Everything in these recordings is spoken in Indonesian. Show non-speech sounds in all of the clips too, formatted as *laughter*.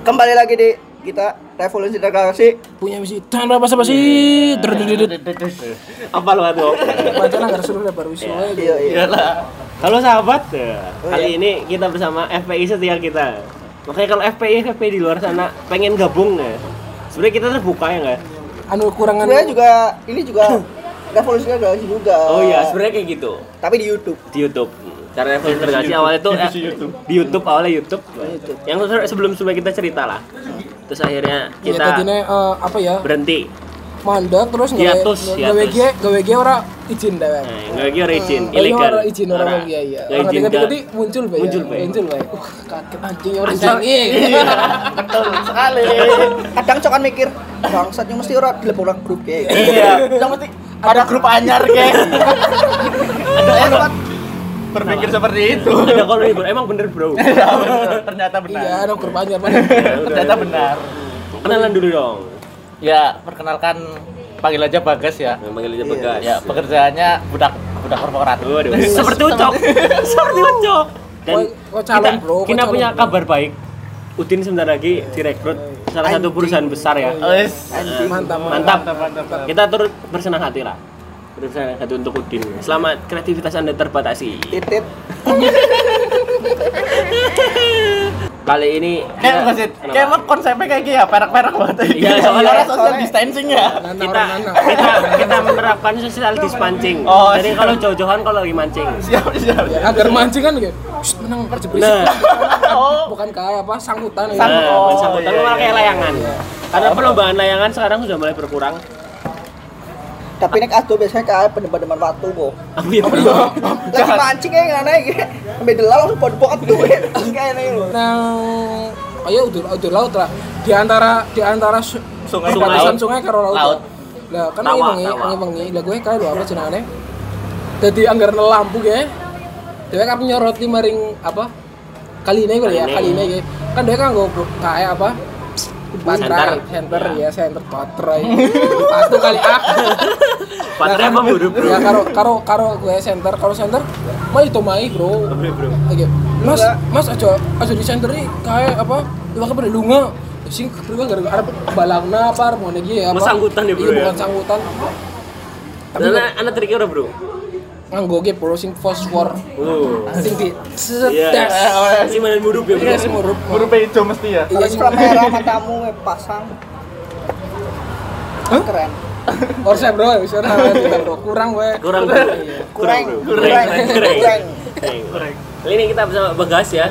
Kembali lagi di kita Revolusi Galaksi. punya misi dan apa apa sih Apa lu tuh? baca nggak seru lebar wis wae. Iya iya. Iyalah. Halo sahabat. Oh, kali iya. ini kita bersama FPI setia kita. Makanya kalau FPI FPI di luar sana pengen gabung ya, sebenarnya kita terbuka ya nggak? anu kurangan Sebenarnya juga ini juga *coughs* Revolusi Galaksi juga. Oh iya, sebenarnya kayak gitu Tapi di YouTube. di YouTube. Cara revolusi tergasi awalnya tuh eh, di YouTube awalnya YouTube. Yang sebelum sebelum kita cerita lah. Terus akhirnya ya kita tadinya eh, apa ya berhenti. mandek terus gawe Hiatus, gawe ge gawe ge ora izin dewek Nah, nggak lagi orang izin, Oh, ilegal. ora izin ora Ora. iya iya. Nggak Ora izin ganti-ganti ke- muncul bae. Muncul bae. Muncul bae. Uh, kaget anjing orang Anjing. sangi. *laughs* Betul sekali. Kadang cokan mikir, bangsat yang mesti ora dilebokno grup kayak. Iya, yang mesti ada grup anyar geng. *laughs* Ada Berpikir seperti itu. *laughs* Ada kalau libur emang bener bro. *laughs* Ternyata Iya, benar. ada grup anyar Pak. *laughs* Ternyata benar. Kenalan dulu dong. Ya, perkenalkan panggil aja Bagas ya. Yang panggil aja Iya. Bagas. Ya, pekerjaannya budak budak korporat. Waduh, seperti ucok. seperti ucok. Dan Kok- kok calon, kita, bro? Kita calon, punya bro? kabar baik. Udin sebentar lagi direkrut salah satu perusahaan besar ya. Mantap. mantap, mantap. Kita turut bersenang hati lah. Bersenang hati untuk Udin. Selamat kreativitas Anda terbatasi. titit. Kali ini Kayak kita- masih kayak konsepnya kayak gini ya, perak-perak banget. Iya, soalnya- Karena social distancing ya. Kita orang kita kita menerapkan social distancing. Oh, Jadi siap. kalau jauh-jauhan kalau lagi mancing. Siap, siap. Ya, agar mancing kan gitu. Shh, menang kerja berisik. Nah, Oh, Bukan kayak apa sangkutan ya. Sang- Nah, Oh, iya, malah iya. kayak layangan. Karena perlombaan layangan sekarang sudah mulai berkurang. Tapi nek ado biasanya kayak pendeman-pendeman waktu. Apa ya? *laughs* Lagi mancing kayak ngene iki. Sampai delal langsung bodok ado *laughs* kayak ini lho. Nang ayo udah udah laut lah. Di antara di antara su- Sungai perbatasan laut. sungai karo laut. Laut. Lah kan ini wengi, tawa. wengi wengi. Lah gue kae lho apa jenengane? Dadi anggar lampu ge. Dewe kan nyoroti maring apa? Kali ini ya, Kaline. kali ini ge. Kan dia kan nggo kayak apa? Baterai, Center. center ya, center baterai. Satu kali ah. Baterai apa bro? Ya karo karo karo gue center, karo center mai itu mai, Bro. Oke. Mas, Mas aja aja di center nih kayak apa? Iwak apa lunga. Sing kedua gara-gara balangna apa mau lagi ya apa? Mas sangkutan ya, Bro, Iya, ya? bukan sangkutan. Tapi Karena anak triknya udah bro. Nganggo ge bro sing fosfor. Oh. Sing di Iya. sedes. Si main murup ya bro. Iya, sing murup. Buru hijau mesti ya. Iya, sing kamera matamu eh, pasang. Keren. Orsa bro, wis ora kita, bro. Kurang. Kurang bro. Kurang, kurang, kurang. Kurang. Kali ini kita bersama Bagas ya.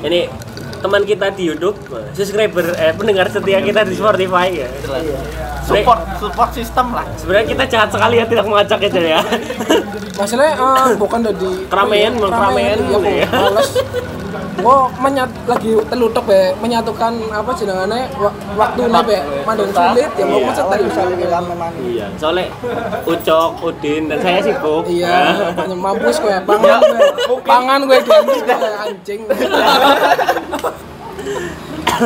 Ini teman kita di YouTube, subscriber eh pendengar setia kita di Spotify ya. Support support sistem lah. Sebenarnya kita jahat sekali ya tidak mengajak aja ya. Masalahnya eh, bukan dari Keramaian, mau keramaian, iya, kok. ya. males. Gua menyat lagi telutuk be menyatukan apa jenengane wa- waktunya be mandang sulit ya mau Iya. macet Oh, tadi bisa lebih lama memang. Iya, soalnya Ucok, Udin, dan saya sibuk. Iya, makanya mampus gue pangan gue, pangan gue ganti gue anjing. *laughs*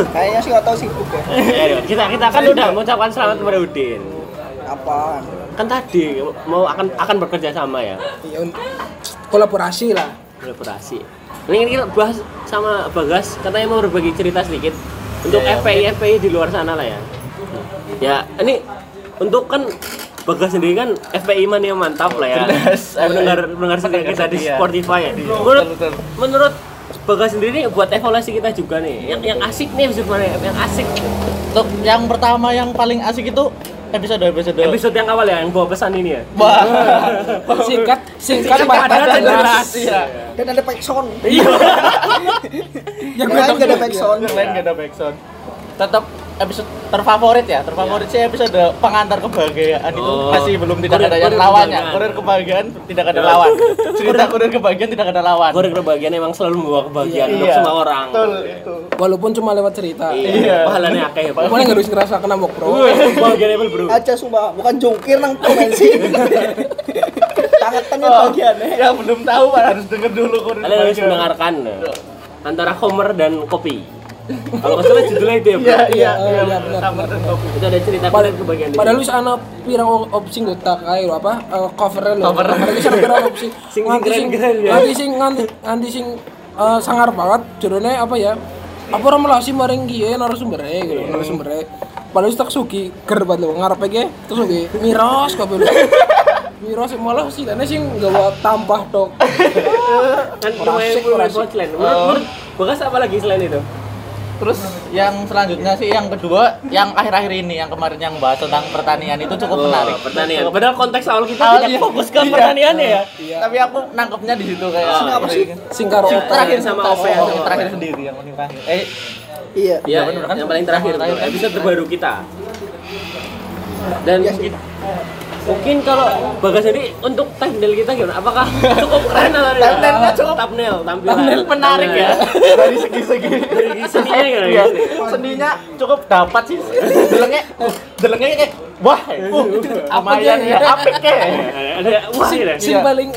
Kayaknya sih nggak tahu sibuk ya. Kita kita kan udah mengucapkan selamat kepada Udin. Apaan? Kan tadi mau akan akan bekerja sama ya, Iya, kolaborasi lah. kolaborasi. Ini kita bahas sama Bagas, katanya mau berbagi cerita sedikit untuk Ya, ya, FPI FPI di luar sana lah ya. Ya, ini untuk kan Bagas sendiri kan FPI mania mantap lah ya. Mendengar FPI. mendengar sendiri kita di Iya. Spotify ya. Iya, Menurut menurut Bagas sendiri buat evaluasi kita juga nih. Yang yang asik nih sebenarnya yang asik. Untuk yang pertama yang paling asik itu episode episode. Episode yang awal ya yang bawa pesan ini ya. Wah. *laughs* Singkat, singkat, Singkat, padat, padat, jelas. Iya. Dan ada backsound. Iya. *laughs* Yang lain nggak ada backsound. Yang lain gak ada backsound. Tetap episode terfavorit ya. Terfavorit sih episode pengantar kebahagiaan itu Oh. masih belum tidak Kurir- ada yang lawannya. Kurir kebahagiaan tidak ada lawan. *laughs* Cerita kurir kebahagiaan tidak ada lawan. Kurir kebahagiaan emang selalu membawa kebahagiaan untuk Iya. semua orang. Betul itu. Walaupun cuma lewat cerita. Iya. Iya. Pahalanya akeh ya, Pak. Pokoknya nggak harus ngerasa kena mok bro. Bro. Aja sumpah, bukan jungkir nang komensi. *laughs* Tangan tengah Oh, bagiannya. yang belum tahu harus denger dulu kurir Kalian harus mendengarkan eh, antara Homer dan kopi. Kalau nggak salah judulnya itu ya, Bro. Iya, iya, Iya, iya. iya, benar. Itu ada cerita Padahal, kurir kebahagiaan. padahal wis ana pirang opsi nggotak kae lho apa eh, covernya lho. Cover. Padahal wis *laughs* ana pirang opsi. Sing ya. Nganti sing nganti nganti sing eh, sangar banget jurune apa ya? apa orang melasi maring kiye narasumbernya gitu narasumbernya padahal tak suki ger banget lo ngarep aja terus suki miros kabeh lho miros malah sih karena sih nggak bawa tampah tok *laughs* kan ora lumayan asik. punchline menurut menurut Bagas apa lagi selain itu Terus yang selanjutnya sih yang kedua yang akhir-akhir ini yang kemarin yang bahas tentang pertanian itu cukup menarik. Oh, pertanian padahal konteks awal kita Awal tidak iya. fokus ke Iya. pertanian ya Tapi aku nangkepnya di situ kayak Sing apa sih? singkaro Yang terakhir sama Oh, Ove yang terakhir sendiri yang paling terakhir. Eh, Iya. Iya, kan? yang paling terakhir episode terbaru kita. Dan Iya sih. Mungkin kalau Bagas jadi untuk thumbnail kita gimana? Apakah cukup keren atau tidak? Thumbnailnya cukup- thumbnail, tampilan. thumbnail menarik ya dari segi-segi. Dari seninya gimana? Iya, guys? sendinya cukup dapat sih. Delengnya, delengnya kayak wah, uh, lumayan ya, apik ke. Ada wah sing, gitu. sing Iya. paling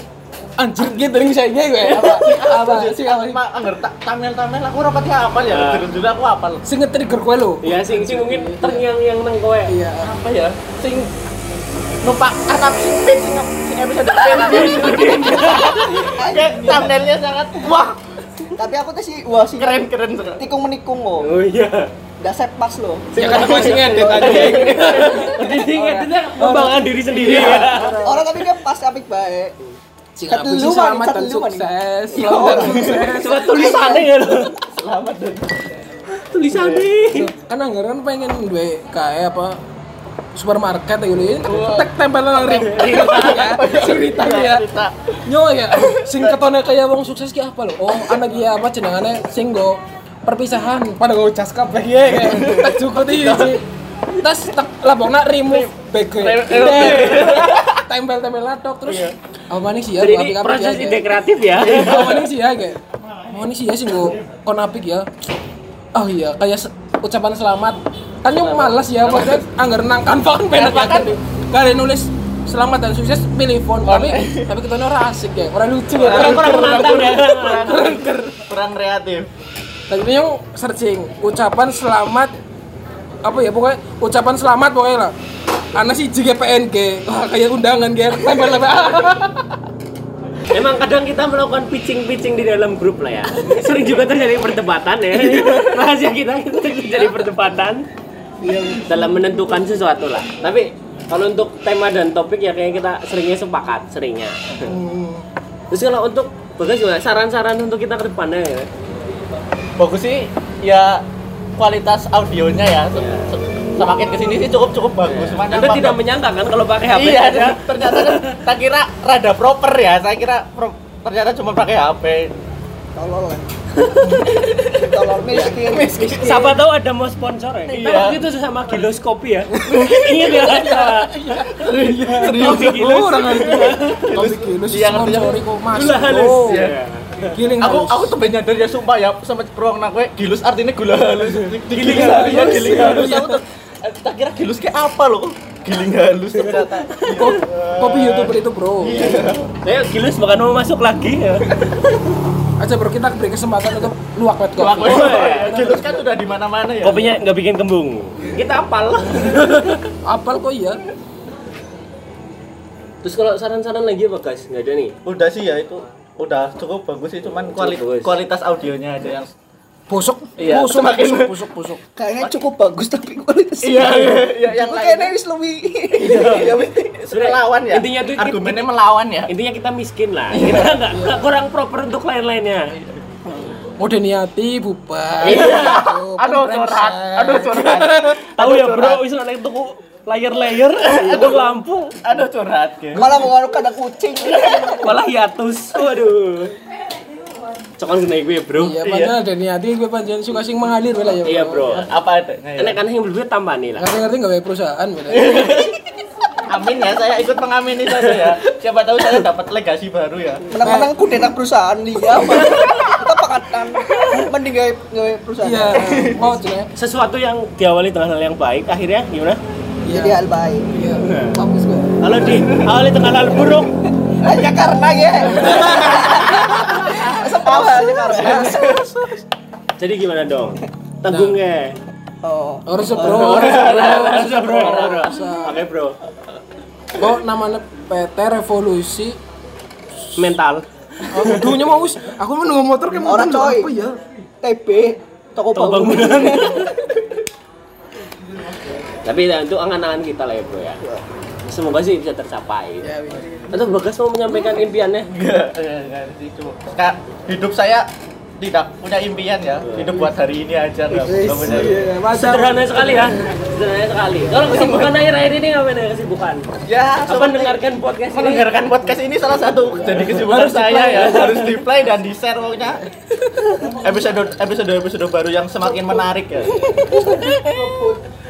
anjir gitu nih sayangnya gue apa apa sing apa sih? Anggar tak tamel-tamel aku rapatnya hafal ya. Ah. Jujur aku hafal. sing nge-trigger gue lo Iya, sing sing mungkin tern yang yang nang kowe. iya Apa ya? Sing numpak karena sing pin sing episode pin. Kayak thumbnailnya sangat wah, Tapi aku tuh sih wah sih keren keren sekali. tikung menikung kok. Oh iya. Udah set pas loh. ya kan masih ngedit aja Jadi ngeditnya membanggakan diri sendiri ya. Orang tapi dia pas apik baik. dulu, selamat dan sukses selamat dan sukses Coba tulisannya ya lo. Selamat dan Tulisannya. kan anggaran pengen gue kayak apa supermarket ya gitu tek tempelan nang ring. *laughs* Cerita ya. cerita. nyo ya. Sing ketone kayak wong sukses ki apa lo oh anak ya apa jenengane? Sing go perpisahan. Pada go cas kabeh. Ya kayak tak cukup iki tas tak labongna remove back tempel tempel laptop terus apa nih sih ya? Jadi ini proses ya, ide kreatif ya. Apa nih sih ya kayak? Mau nih sih ya sih go kon apik ya? Oh iya kayak ucapan selamat kan yang malas ya maksudnya anggar nang kanva kan penak ya kan kalian nulis selamat dan sukses pilih font tapi tapi kita orang asik ya orang lucu ya Kurang kurang menantang ya. kurang kurang kreatif. tadi itu yang searching ucapan selamat apa ya pokoknya ucapan selamat pokoknya lah Anak sih juga PNG, wah kayak undangan kayak lempar lempar. Emang kadang kita melakukan pitching-pitching di dalam grup lah ya. Sering juga terjadi perdebatan ya. Rahasia kita itu *laughs* terjadi perdebatan dalam menentukan sesuatu lah. Tapi kalau untuk tema dan topik ya kayaknya kita seringnya sepakat, seringnya. Terus kalau untuk bagus gimana? Saran-saran untuk kita ke depannya ya? Bagus sih ya kualitas audionya ya. Se- se- Semakin ke sini sih cukup cukup bagus. Cuman Anda apa- tidak menyangka kan kalau pakai HP Iya, ternyata kan tak kira rada proper ya. Saya kira pro- ternyata cuma pakai HP. Tolol lah. *laughs* Tolol miskin. Siapa tahu ada mau sponsor ya? Kita Iya. waktu itu sama Gilos Kopi ya. *laughs* Ingat ya? Serius Gilos. orang itu. Iya, ngerti aku. sponsori kok masuk. Gula halus. Oh. Iya. Giling Aku aku tuh nyadar ya sumpah ya sama ceprong nak gue gilus artinya gula halus. Giling halus. Ya giling halus. Aku tuh eh, tak kira gilus kayak apa loh? Giling halus ternyata. Ko- kopi youtuber itu bro. Saya Gilos bahkan mau masuk lagi ya. *laughs* Aja bro kita beri kesempatan untuk luak wet kopi. Gilus kan udah di mana-mana ya. Kopinya nggak bikin kembung. Kita apal. *laughs* Apal kok iya. Terus kalau saran-saran lagi apa guys? Nggak ada nih. Udah sih ya itu udah cukup bagus sih cuman kuali- bagus. kualitas audionya aja yang Busuk, Iya, busuk, semakin- busuk, busuk, busuk. Kayaknya cukup bagus tapi kualitasnya. iya iya iya yang lain kayaknya wis lebih. Ya wis. melawan ya Intinya tuh- argumennya melawan ya Intinya kita miskin lah. Kita nggak kurang proper untuk lain-lainnya. Udah niati bubar. Iya. Tuh, aduh pun curhat aduh curhat Tahu ya bro, wis ada tuku layer-layer, tuku lampu, aduh curhat ke Malah mengaruh kadang kucing. malah hiatus. Waduh. Cokan kena gue bro. Iya, padahal ada niati gue panjang suka sing mengalir bela ya. Iya bro. apa adanya ya? Enak kan yang berbeda tambah nih lah. Ngerti-ngerti nggak kayak perusahaan bela. *laughs* amin ya saya ikut mengamini saja ya siapa tahu saya dapat legasi baru ya Menang-menang kudeta perusahaan dia. Kita *laughs* pakatan. Mending gawe gawe perusahaan. Iya, *laughs* mau. Sesuatu yang diawali dengan hal yang baik, akhirnya gimana? Jadi hal baik. Iya, bagus gue. Kalau diawali dengan hal buruk, Hanya karena ya. Karena. jadi gimana dong? Tanggungnya. Oh. Harus bro, Harus harus bro, bro, bro, harus. Oke bro. Kok namanya PT Revolusi Mental. Oh, duhnya mau wis. Aku mau nunggu motor kayak Orang coy. apa ya? TB toko bangunan. *laughs* Tapi untuk angan-angan kita lah ya bro ya. Semoga sih bisa tercapai. Ya, iya. Atau Bagas mau menyampaikan impiannya? Enggak, enggak, cuma Kak, hidup saya tidak punya impian ya. Hidup buat hari ini aja enggak punya. Iya, masa Sederhana sekali ya. Sederhana sekali. Kalau kesibukan akhir-akhir ini ngapain ya kesibukan? Ya, Apa mendengarkan podcast ini? mendengarkan podcast ini salah satu jadi kesibukan Harus saya ya ya. harus di play dan di share pokoknya episode episode episode baru yang semakin menarik ya *laughs*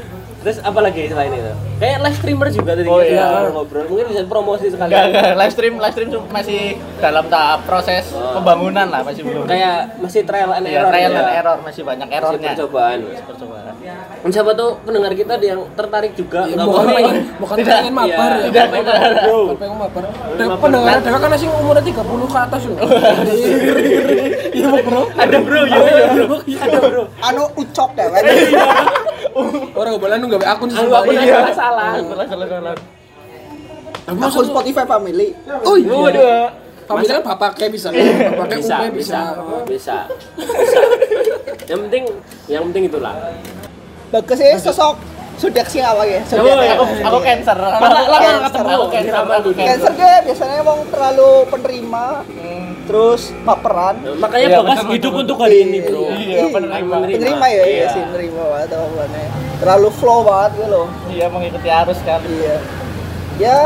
Terus apa lagi selain itu? Kayak live streamer juga tadi Oh, kita iya. ngobrol. Mungkin bisa promosi sekali. Enggak, enggak, live stream live stream masih dalam tahap proses Oh. pembangunan lah masih belum Kayak masih trial and ya, error. trial ya. and error masih banyak Masih errornya percobaan. percobaan Dan siapa tuh pendengar kita ada yang tertarik juga Ya, bukan pengen bukan Tidak. pengen mabar Iya, ya. tidak mabar, bro. Bukan pengen mabar. Pendengar ada kan sing umurnya 30 ke atas loh. Iya, Bro. Ada bro, ya, ya, bro. Ada bro. Anu ucok deh. Orang bola nu gawe akun Aku sesuatu. aku salah salah. salah salah salah Akun Spotify Family. Oh iya. Waduh. Family kan bapaknya bisa. Bapaknya Bisa, bisa, bisa. bisa. Yang penting, yang penting itulah. Bagus sih sosok zodiak sih apa ya? Zodiak iya. aku aku cancer Lama lama Cancer. ketemu cancer, deh biasanya emang terlalu penerima, terus baperan. Makanya Iya, Bagas betul, hidup betul, untuk hari ini, bro. Iya, penerima. Penerima ya, iya Iya. sih penerima banget omongannya. Terlalu flow banget gitu loh. iya mengikuti arus kan Iya. Ya,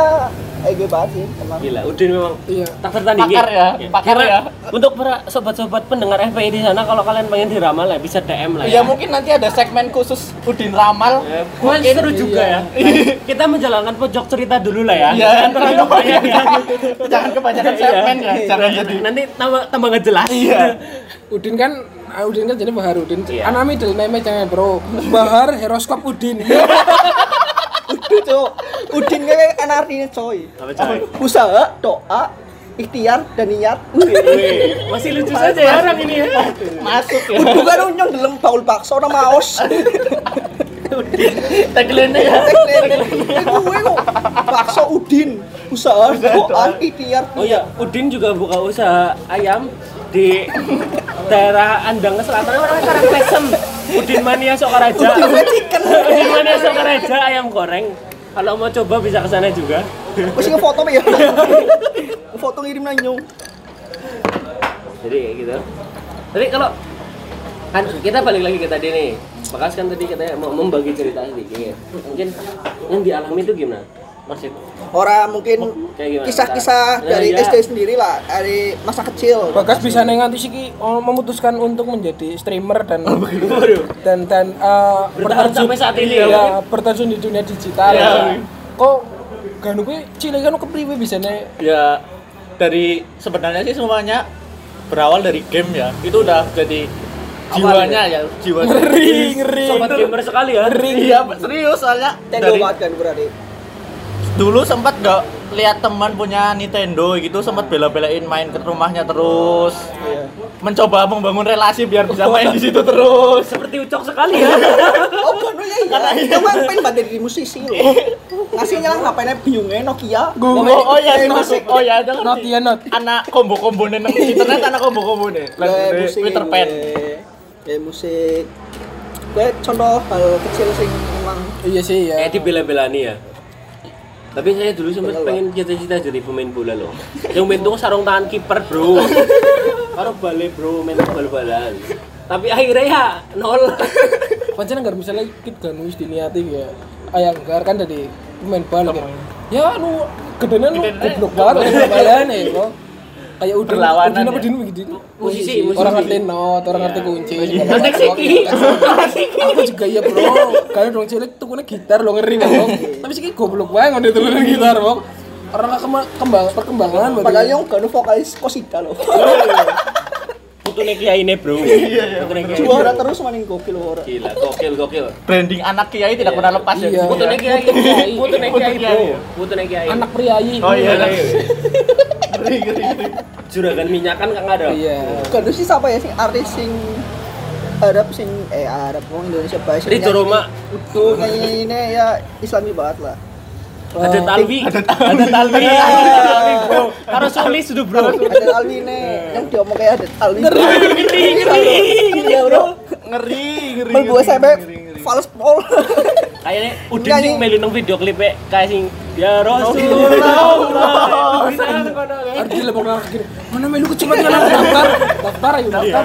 ego banget sih emang. Gila, Udin memang Iya. tak tertandingi. Pakar ya, Iya. pakar Karena ya. Untuk para sobat-sobat pendengar FPI di sana, kalau kalian pengen diramal ya bisa DM lah ya ya. mungkin nanti ada segmen khusus Udin Ramal Ya, Mungkin seru juga ya. Kita menjalankan pojok cerita dulu lah ya. Iya. Jangan terlalu banyak ya. jangan kebanyakan Iya. segmen ya jangan jadi Nanti tambah tambah nggak jelas. Iya. Udin kan Udin kan jadi Bahar Udin. Iya. Anak middle name bro. Bahar horoskop Udin. *laughs* Udah cok, Udin kayak enak artinya coy. Apa coy? Usaha, doa, ikhtiar dan niat. Masih lucu saja ya orang ini ya. masuk ya Bukan unyong dalam baul bakso nama os. tagline ya gue kok bakso Udin, usaha, doa, ikhtiar. Oh iya, Udin juga buka usaha ayam di daerah Andang Selatan orang sekarang Pesem. Udin Mania Sokaraja. Udin Mania Sokaraja ayam goreng. Kalau mau coba bisa ke sana juga. Masih ngefoto ya. *laughs* Foto ngirim nanyong. Jadi kayak gitu. Tapi kalau kan kita balik lagi ke tadi nih. Bekas kan tadi katanya mau membagi cerita sedikit. Mungkin yang dialami itu gimana? Maksud Orang mungkin gimana? kisah-kisah Nah, dari iya. SD sendiri lah, dari masa kecil. Bagas bisa nenganti sih oh, memutuskan untuk menjadi streamer dan Waduh. dan dan eh, Bertahan sampai saat ini ya. ya berterjun di dunia digital. Iya. Kok ganu kuwi cilik kan kepriwe bisa nih ya dari sebenarnya sih semuanya berawal dari game ya itu udah jadi jiwanya ya jiwa ngeri ngeri. Sobat gamer sekali ya. iya serius soalnya Tendo banget kan berarti. Dulu sempat gak lihat teman punya Nintendo gitu sempat bela-belain main ke rumahnya terus Iya. mencoba membangun relasi biar bisa main di situ terus Seperti ucok sekali ya. *laughs* Oh, kan ya iya. Cuma pengen banget jadi musisi loh. *laughs* Ngasihnya lah ngapain biungnya Nokia. oh, oh iya musik. oh iya ada Not ya not. anak combo-combo neng *laughs* internet anak combo-combo nih Kayak musik. Peter Pan Kayak musik. Kayak contoh hal kecil sing emang Iya sih ya. Kayak dibela-belani ya. Tapi saya dulu sempat pengen cita-cita jadi pemain bola loh. Yang main tuh sarung tangan kiper bro. *laughs* Karo balik bro main bal-balan. Tapi akhirnya ya nol. Pancen enggak misalnya kita kan wis diniati ya. Ayang gar kan dari pemain bal kan. Ya nu gedene nu goblok banget *laughs* bayan ya kok. Kayak udah Berlawanan udah apa ya. dinu begitu. Musisi, musisi. Orang ngerti not, orang ngerti kunci. Nanti siki. Aku juga ya bro. Kalian dong cilik tuh gitar lo ngeri bang. Tapi sih goblok banget ngene tuh gitar bang. Orang kembang perkembangan padahal yang kan vokalis Kosida loh. Putune kiai ini bro. Putune kiai. Juara terus maning gokil ora. Gila, gokil gokil. branding anak kiai tidak pernah lepas ya Iya. Putune kiai. Putune kiai bro. Putune kiai. anak priayi. oh iya Ngeri, Juragan minyakan kan nggak ada. Iya. Kan sih siapa ya sing artis sing Arab sing eh Arab wong Indonesia bae sing Ridho Roma. Tuh ini ya Islami banget lah. Ada Talwi. Ada Talwi. Talwi bro. Harus sulis sudah bro. Ada Alwi nih yang diomong kayak ada Alwi. Ngeri, ngeri. Iya bro. ngeri ngeri Melbu ngeri, SMP ngeri, ngeri. fals pol. Kayaknya Udin sing melu nang video klip kayak sing ya Rasulullah. Harus dilebok nang gini. Mana melu kecepat kan daftar. Daftar ayo daftar.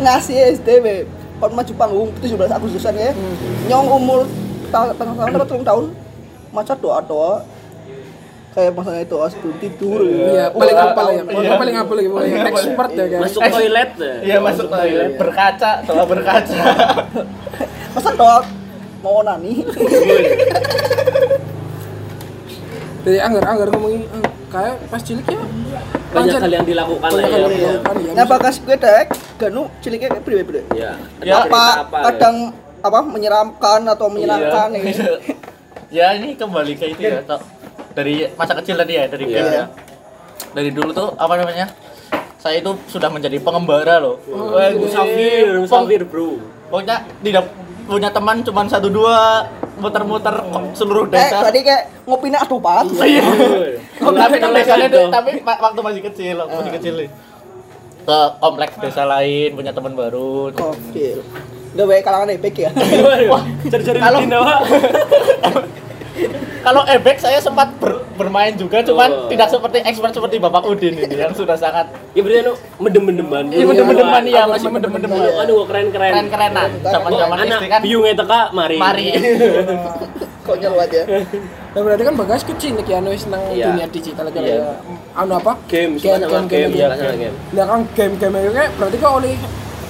Ngasih SD. Kon maju panggung 17 Agustusan ya. Nyong umur tengah tahun atau telung tahun. Maca doa-doa kayak masalah itu oh, sebelum tidur Iya, paling apa ya? Iya. Paling apa lagi? Paling expert ya kan. Masuk toilet. *laughs* Iya masuk toilet berkaca doa berkaca. *laughs* masa doa mau nani Dari anggar-anggar ngomongin eh, kayak pas cilik ya. Banyak hal yang dilakukan lah ya. dilakukan ya. ya bakas gue dek ganu ciliknya kayak priwe priwe Ya. Ya, apa kadang apa menyeramkan atau menyenangkan Iya. ya *laughs* ya ini kembali ke itu ya Tok. dari masa kecil tadi ya dari Iya. ya. dari dulu tuh apa namanya saya itu sudah menjadi pengembara loh Wah, ya? Musafir, peng- musafir, Bro. pokoknya tidak punya teman cuma satu dua muter-muter kok seluruh eh desa tadi kayak ngopinya aduh pat *laughs* Iya. *laughs* tapi kan desanya Itu. tuh, tapi wa- waktu masih kecil, waktu masih kecil nih. Ke kompleks desa lain punya teman baru. gokil gak baik kalangan epic ya *laughs* Cari-cari Kalau-? *laughs* Kalau ebek saya sempat ber- bermain juga, cuman Oh. tidak seperti expert seperti Bapak Udin ini yang sudah sangat Ya berarti anu mendem-mendeman. Iya, mendem-mendeman ya, masih mendem-mendeman. Aduh, keren-keren. keren-kerenan. Zaman-zaman Anak SD kan. biungnya teka mari. Mari. *laughs* kok nyeluat ya Nah, berarti kan bagas kecil nih anu nang Iya. dunia digital aja Iya. ya. Anu apa? Game, game, game, game, game, ya, game. sama game. Nah, kan game-game itu berarti kok oleh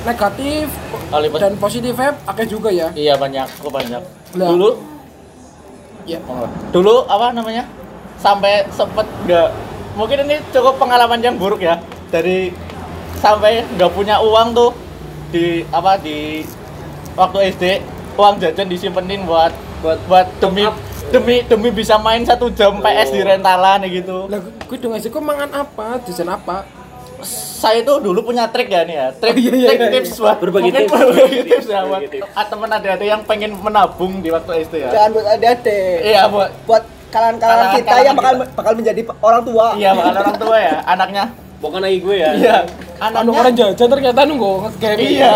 negatif pos- dan positif ya akeh juga ya. Iya banyak, kok banyak. Lah. Dulu, Ya. dulu apa namanya? Sampai sempet nggak, mungkin ini cukup pengalaman yang buruk ya. Dari sampai nggak punya uang tuh di apa di waktu SD uang jajan disimpenin buat buat buat demi demi demi bisa main satu jam PS di rentalan gitu. Lah gue dong aja kok mangan apa? Desain apa? Saya tuh dulu punya trik ya nih ya, trik, Oh, iya, iya, trik iya. tips buat Berbagi mungkin tips. berbagi tips ya buat ah, teman adik-adik yang pengen menabung di waktu SD ya. jangan buat adik-adik Iya buat buat kalangan-kalangan kita Kalangan-kalangan yang bakal kita. bakal menjadi orang tua iya bakal orang tua ya anaknya. Bukan lagi gue ya. Iya Anu anaknya. orang jajan ternyata nunggu nge-game. Iya.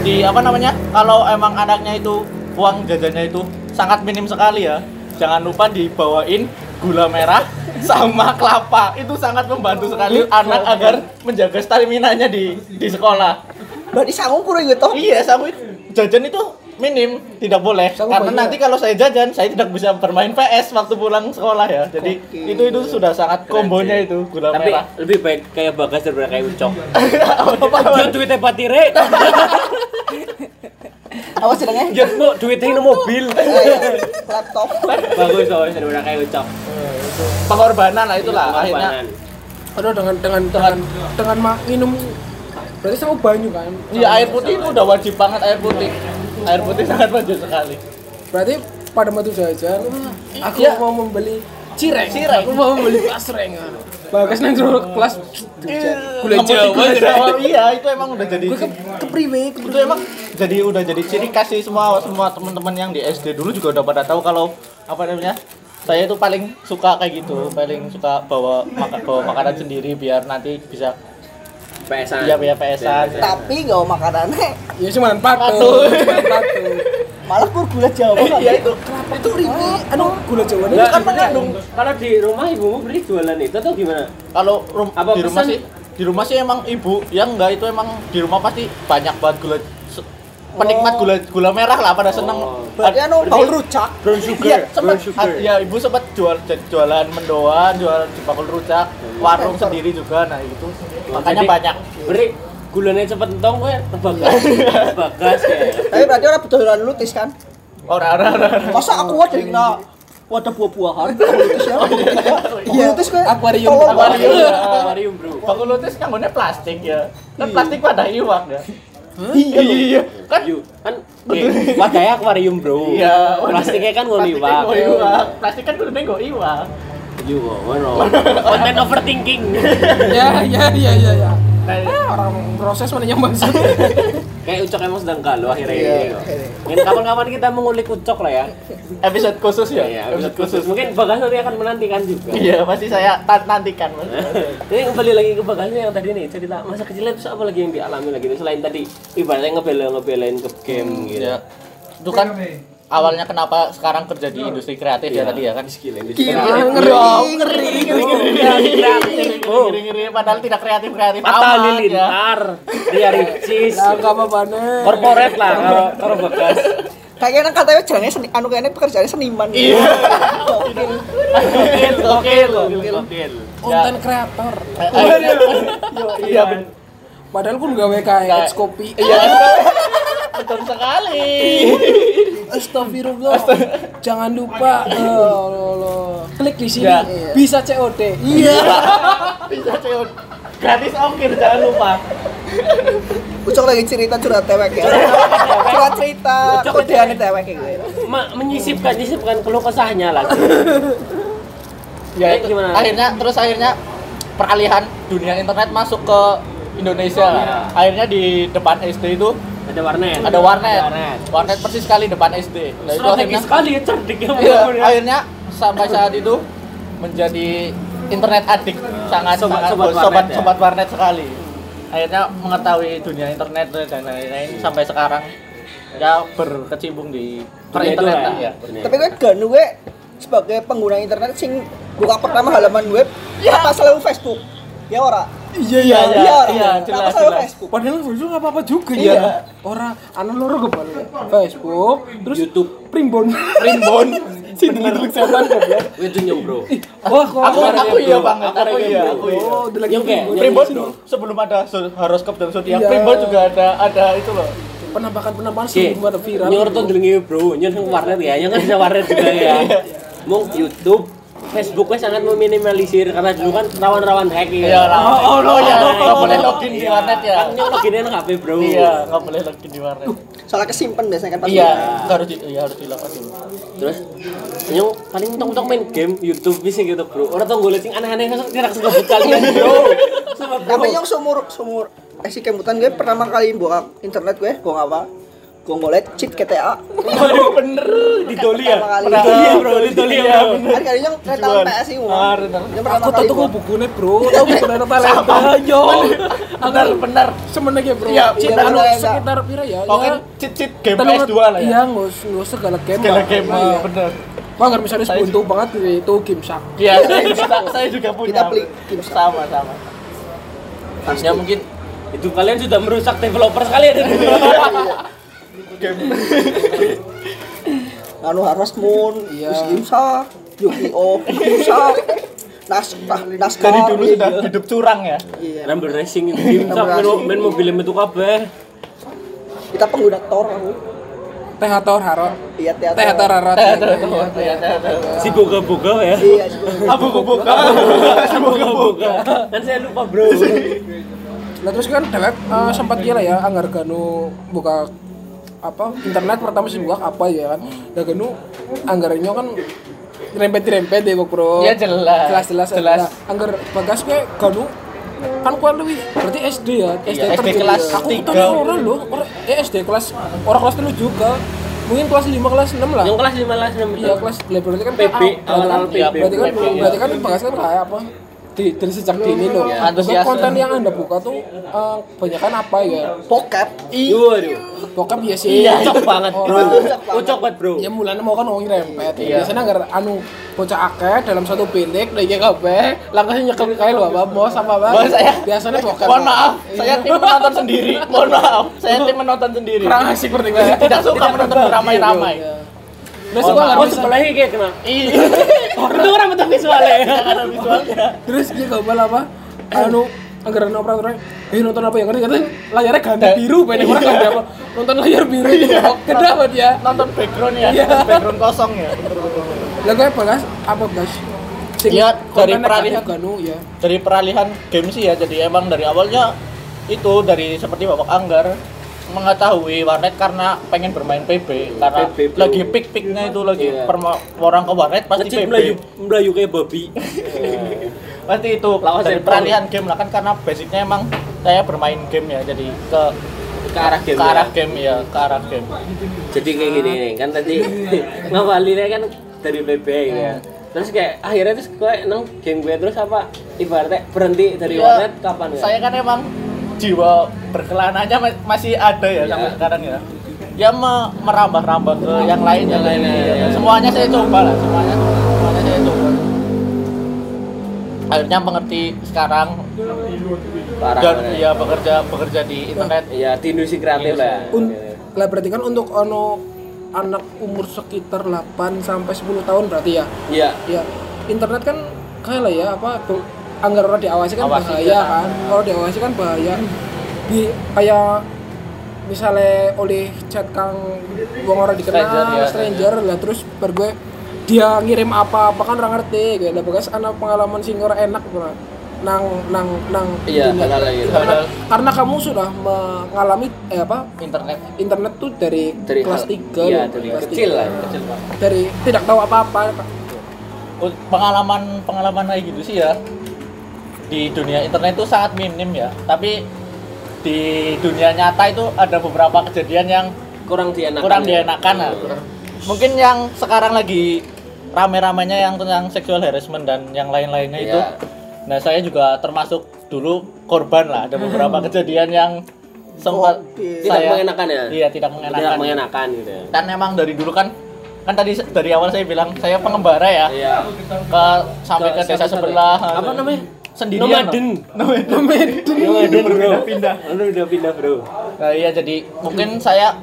Di apa namanya? Kalau emang anaknya itu uang jajannya itu sangat minim sekali ya. Jangan lupa dibawain gula merah sama kelapa. Itu sangat membantu sekali anak agar menjaga stamina-nya di di sekolah. berarti sanggup kurang gitu Iya, itu. jajan itu minim, tidak boleh. Sama Karena nanti kalau saya jajan, saya tidak bisa bermain PS waktu pulang sekolah ya. Jadi Oke. itu itu sudah sangat kombonya itu gula Tapi merah. lebih baik kayak bagas daripada kayak ucok. *laughs* Apa duitnya batire. *laughs* apa sedangnya Dia mau duitnya ini mobil. laptop Bagus soalnya daripada kayak ucok. pengorbanan lah itulah akhirnya. Pengorbanan. Aduh dengan dengan dengan dengan minum berarti sama banyu kan. Iya air putih itu udah wajib banget air putih. Air putih sangat wajib sekali. Berarti pada waktu jajan aku Iya. mau membeli cireng. Cireng. Aku mau membeli pasreng. Bagas nang jero kelas. Gula Kamu Jawa. Iya, itu emang udah jadi ke kepriwe itu emang jadi udah jadi ciri khas sih semua semua teman-teman yang di SD dulu juga udah pada tahu kalau apa namanya saya itu paling suka kayak gitu paling suka bawa maka, bawa makanan sendiri biar nanti bisa PS-an. Iya, iya, PS-an. tapi gak mau makanannya Ya cuma patu. Patu. Malah kur gula jawa iya itu Itu riwe anu gula Jawa Enggak, kan mengandung. Kalau di rumah ibumu beli jualan itu atau gimana? kalau rum- Apa di rumah pesan? sih di rumah sih emang ibu yang enggak itu emang di rumah pasti banyak banget gula penikmat gula gula merah lah pada seneng Oh. berarti anu Paul Rucak Brown sugar. Iya, sempat brown sugar. ya ibu sempat jual jualan mendoan, jual bakul rujak, warung sendiri juga. Nah, itu makanya Jadi, banyak. Beri gulanya cepet entong gue tebagas. Tebagas kayak. tapi berarti orang betul betul lutis kan Orang-orang masa aku wadah kena wadah buah-buahan lutis ya iya lutis kayak Akuarium. Akuarium. banget. Aquarium, Bro. bakul lutis nganggone plastik ya. Kan plastik pada iwak ya. iya Iya, kan Iya, kan wadahnya akuarium, Bro. Iya, Plastiknya kan nggo iwak. Plastik kan kudu nggo iwak. Iya, ngono. Konten overthinking. Ya ya ya ya ya. Nah, Orang proses mana yang maksud. *laughs* Kayak Ucok emang sedang galau akhirnya ini. Mungkin kapan-kapan kita mengulik Ucok lah ya. episode khusus ya Iya, episode khusus. Mungkin Bagas nanti akan menantikan juga. iya pasti saya nantikan Mas. *laughs* Ini kembali lagi ke Bagasnya yang tadi nih cerita masa kecilnya itu apa lagi yang dialami lagi itu selain tadi ibaratnya ngebela ngebelain ke game gitu. ya itu kan awalnya kenapa sekarang kerja di industri kreatif ya Iya. tadi ya kan Skill yang ngeri ngeri ngeri ngiri ngiri padahal tidak kreatif kreatif ya Halilintar, Ria Ricis, Nah, apa-apa nih. corporate lah kalau kalau Bagas. kayaknya katanya jalannya seni anu kayaknya pekerjaannya seniman iya gokil Gokil. Konten kreator. iya Padahal pun gawe kayak kopi. iya betul sekali Astagfirullah. Jangan lupa eh, lo- lo- klik di sini. Ya. Bisa COD. Iya. bisa ceot gratis ongkir jangan lupa Ucok lagi cerita curhat tewek ya curhat cerita kodeannya tewek kayak gitu Ma, menyisipkan menyisipkan keluh kesahnya lagi. ya itu gimana? akhirnya terus akhirnya peralihan dunia internet masuk ke Indonesia lah. Iya. akhirnya di depan SD itu Ada warnet. ada warnet warnet. warnet persis sekali depan SD nah, itu akhirnya *laughs* sekali ya cerdik ya. Iya, bener-bener. akhirnya sampai saat itu menjadi internet adik sangat Sobat- sangat sobat sobat warnet ya? sobat warnet sekali akhirnya mengetahui dunia internet dan lain-lain sampai sekarang ya berkecimpung di itu perinternetan ya. ya tapi gue gak gue sebagai pengguna internet sing buka pertama halaman web apa selalu Facebook ya ora Iya iya, iya, ora. iya, Kenapa jelas, selalu jelas. Facebook Padahal Facebook nggak apa-apa juga Iya. ya. Orang anu loro kebalik. Facebook, terus YouTube. Primbon. primbon *laughs* Sini dulu setan goblok. Itu bro. Wah, kok aku Aku iya banget Aku iya aku iya Oh, udah lagi Yang kayak- Primbon. Iya. tuh sebelum ada horoskop dan zodiak Iya. primbon juga ada ada itu loh penampakan-penampakan Oke, sebelum ada viral. nyor tuh delengi bro, nyor yang warnet ya, yang kan bisa warnet juga ya. *laughs* Mung YouTube, Facebook nya sangat meminimalisir karena dulu kan rawan-rawan hack ya. iya lah Oh, oh, ya oh, nggak oh, boleh oh, login di warnet ya Kan nyong loginnya HP bro. iya nggak boleh login di warnet soalnya kesimpan biasanya kan iya harus di iya harus dilakukan dulu Terus nyong paling mentok-mentok main game YouTube bisa gitu bro. Orang tuh golek sing aneh-aneh kan tidak sekebut kalian bro. *laughs* Tapi yang sumur sumur eh si kemutan gue pertama kali buka internet gue gue ngapa gue ngeliat cheat GTA Waduh bener di Doli ya? Pernah- Doli ya, bro, di Doli ya, Iya, bro. bener. kan kali yang kereta Dijual. PS sih Ah, bener. yang pertama Aku kali tuh bukunya bro, tahu bukunya talenta yo. Bener, bener. Semenanya bro. Iya, anu sekitar pira ya? Oke, ya. cheat cheat game Telur- PS2 lah ya. Iya, nggak usah nggak usah segala game. Segala game, iya bener. Wah, nggak misalnya sebuntu banget itu game sak. Iya, saya juga, punya. Kita beli game sama sama. Ya mungkin itu kalian sudah merusak developer sekali ya dulu. *laughs* anu Harvest Moon Iya. terus Gimsa Yu-Gi-Oh Gimsa naskah naskah dari dulu sudah hidup curang ya. iya racing itu game sak main, main mobil metu kabeh. kita pengguna Tor aku Teh Tor Haro. iya teater Teh Tor Haro. Tuh, tuh, tuh, tuh, ya. Si ya. iya. *laughs* Abu kebuka. Boga-boga. Kan saya lupa bro. Nah terus kan dewek eh, sempat kira ya anggar ganu buka apa internet pertama sih buka apa ya kan. Dan ganu anggarnya kan rempet-rempet deh kok bro. Ya jelas. Jelas jelas Jelas. Nah, anggar bagas kayak ganu kan kuat lebih berarti SD ya SD, Iya, SD terjadi. kelas aku tahu orang loh orang eh SD kelas orang kelas dulu juga mungkin kelas 5 kelas 6 lah Yang kelas 5 kelas 6 Iya kelas berarti kan PB, berarti kan- PB. berarti kan PB, berarti kan bagas kan kayak apa di, dari sejak dini loh Iya. Bukan Antusiasme. konten yang anda buka tuh eh, kebanyakan apa ya pocket Waduh. bokap ya sih Ucok banget bro. Orang- Ucok banget bro. ya mulanya mau kan ngomongin rempet Iya. biasanya nggak anu bocah akeh dalam satu bilik dari kabeh langkahnya nyekel kayak lo apa bos apa apa Bos, saya- biasanya bokap Mohon maaf, saya tim menonton sendiri. Mohon maaf, saya tim menonton sendiri. kurang asik berarti Tidak suka menonton beramai-ramai. Nah, Oh, suka nggak oh bisa. sebelahnya kayak kena. Iya. *laughs* Itu orang betul visualnya. Visualnya. terus dia gak apa anu anggaran operatornya eh nonton apa yang ngerti katanya layarnya ganti biru banyak orang ganti apa nonton layar biru itu gede banget ya Nonton background ya, Iya. background kosong ya. lah gue bagas apa Sing Iya, dari peralihan. ganu ya Dari peralihan game sih ya, jadi emang dari awalnya itu dari seperti Bapak Anggar mengetahui warnet karena pengen bermain PB karena PB, bro. lagi pik-piknya itu lagi Iya. perma- orang ke warnet pasti Ngecit PB melayu, melayu kayak babi. *laughs* pasti itu Lawas dari peralihan game lah kan karena basicnya emang saya bermain game ya jadi ke ke arah game ke arah ya. game ya ke arah game. Jadi kayak gini nih kan tadi *laughs* ngawalinnya kan dari PB gitu ya. Terus kayak akhirnya terus gue nang game gue terus apa? Ibaratnya berhenti dari Ya, warnet kapan ya? Saya kan emang jiwa berkelananya ma- masih ada ya Iya. sampai sekarang ya ya me- merambah-rambah ke yang lain Yang lain, Iya, ya, ya. semuanya saya coba lah semuanya semuanya saya coba akhirnya mengerti sekarang parah dan parah. ya bekerja bekerja di internet ya di industri kreatif lah Un- lah berarti kan untuk ono anak umur sekitar 8 sampai 10 tahun berarti ya. iya Ya, internet kan kayak lah ya apa tuh anggar orang diawasi kan Awasi, bahaya ya. kan. Kalau diawasi kan bahaya. Di kayak misalnya oleh chat kang wong orang dikenal Stranger, ya. stranger lah terus ber gue dia ngirim apa apa kan orang ngerti gitu lah bekas anak pengalaman sing ora enak bro. nang nang nang Iya, dunia hal-hal gitu. karena, karena kamu sudah mengalami eh apa internet internet tuh dari, dari kelas 3 iya dari kecil lah kecil Pak. dari tidak tahu apa-apa Un- pengalaman pengalaman kayak gitu sih ya di dunia internet itu sangat minim ya. Tapi di dunia nyata itu ada beberapa kejadian yang kurang dienakan kurang ya. dienakan lah. mungkin yang sekarang lagi rame-ramenya yang tentang sexual harassment dan yang lain-lainnya itu. Iya. nah saya juga termasuk dulu korban lah. Ada beberapa kejadian yang sempat Oke. tidak saya mengenakan ya? Iya tidak mengenakan. Tidak mengenakan gitu ya. Kan emang dari dulu kan kan tadi dari awal saya bilang saya pengembara ya. Iya. Ke sampai ke, desa sebelah. apa namanya sendirian nomaden Nomaden. nomaden bro Pindah. Lu udah pindah bro. Nah, iya jadi mungkin saya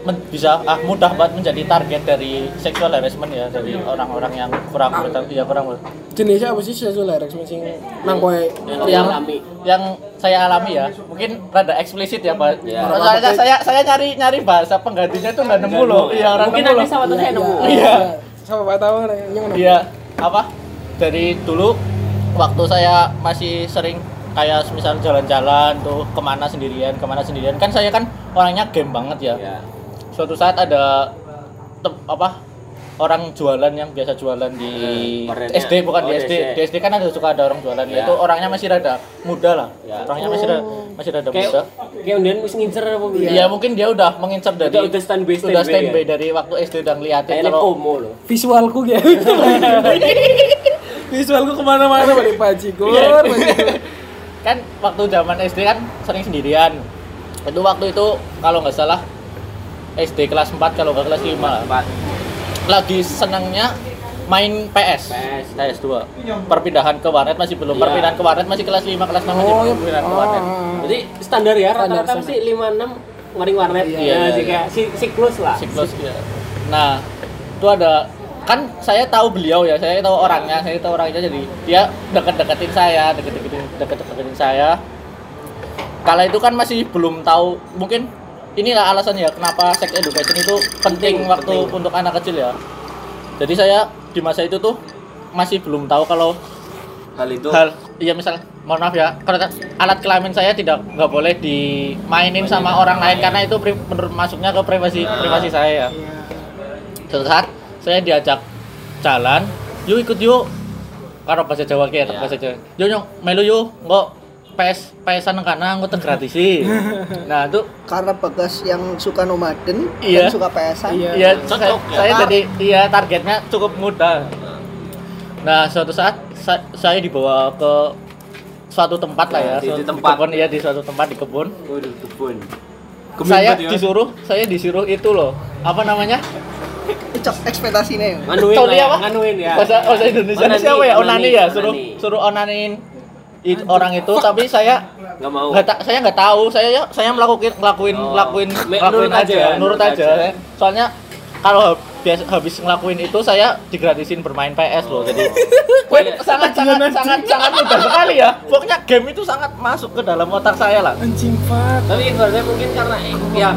men- bisa ah mudah banget menjadi target dari sexual harassment ya dari orang-orang yang kurang ber- ya kurang ber- jenisnya apa sih sexual harassment sing nang kowe? Yang yang alami. Yang saya alami ya mungkin rada eksplisit ya pak. Iya. soalnya saya saya nyari nyari bahasa penggantinya tuh nggak nemu loh. Iya orang mungkin nemu nanti loh. sama tuh saya nemu. Iya. sama Pak tahu yang iya. Apa? Dari dulu waktu saya masih sering kayak misal jalan-jalan tuh ke mana sendirian ke mana sendirian kan saya kan orangnya game banget ya ya suatu saat ada tem- apa orang jualan yang biasa jualan di Eh. SD bukan di Oh, SD. di Di SD kan ada suka ada orang jualan Ya. itu orangnya masih rada muda lah. Ya. Orangnya masih rada, masih rada kayak muda. kayak udah mesti ngincer apa gitu Iya, mungkin dia udah mengincar dari Udah- udah standby, udah standby ya? dari waktu SD udah ngeliatin kalau loh visualku gitu *laughs* visualku ke mana-mana balik bajigur Iya. bajigur. *laughs* kan waktu zaman SD kan sering sendirian. Itu waktu itu kalau nggak salah SD kelas 4 kalau nggak kelas 5 lah. empat lagi senangnya main PS. PS. PS 2. Perpindahan ke warnet masih belum. Iya. Perpindahan ke warnet masih kelas 5, kelas 6 masih oh belum perpindahan ke warnet. ah. jadi standar ya Standar, rata-rata mesti lima enam maring warnet Iya, ya iya, sih iya. siklus lah Siklus ya. Nah, itu ada kan saya tahu beliau ya, saya tahu orangnya, saya tahu orangnya jadi dia deket-deketin saya, deket-deketin deket-deketin saya. Kala itu kan masih belum tahu, mungkin inilah alasannya kenapa sex education itu penting, Penting, waktu penting. untuk anak kecil ya. Jadi saya di masa itu tuh masih belum tahu kalau hal itu hal iya misal mohon maaf ya karena alat kelamin saya tidak nggak boleh dimainin sama orang lain karena itu pri- menurut masuknya ke privasi privasi saya ya suatu saat saya diajak jalan yuk ikut yuk karo bahasa Jawa ki ya Iya. bahasa Jawa yuk nyok melu yuk nggak PS PSan karena aku tergratisi *laughs* nah itu karena bagas yang suka nomaden Iya. dan suka PS-an Iya. Iya, Cocok, saya, ya. saya jadi iya targetnya cukup mudah. Nah, suatu saat sa- saya dibawa ke suatu tempat lah ya, Di- di suatu- tempat. kebun ya di suatu tempat di kebun. Waduh, kebun saya berarti, Mas. disuruh, saya disuruh itu loh. Apa namanya? Cocok ekspektasinya ya nganuin lah ya, apa? nganuin ya Bahasa bahasa Indonesia Onani, siapa ya? Onani, onani, ya, suruh onani. suruh onanin it- orang itu tapi saya nggak mau nggak ta- saya nggak tahu saya saya melakukan ngelakuin Oh. ngelakuin aja aja, ya, nurut nurut aja. aja. soalnya kalau biasa habis ngelakuin itu saya digratisin bermain PS loh jadi *laughs* Wait, sangat sangat sangat sangat mudah sekali ya. Pokoknya game itu sangat masuk ke dalam otak saya lah. Anjing Pak tapi ibaratnya mungkin karena ya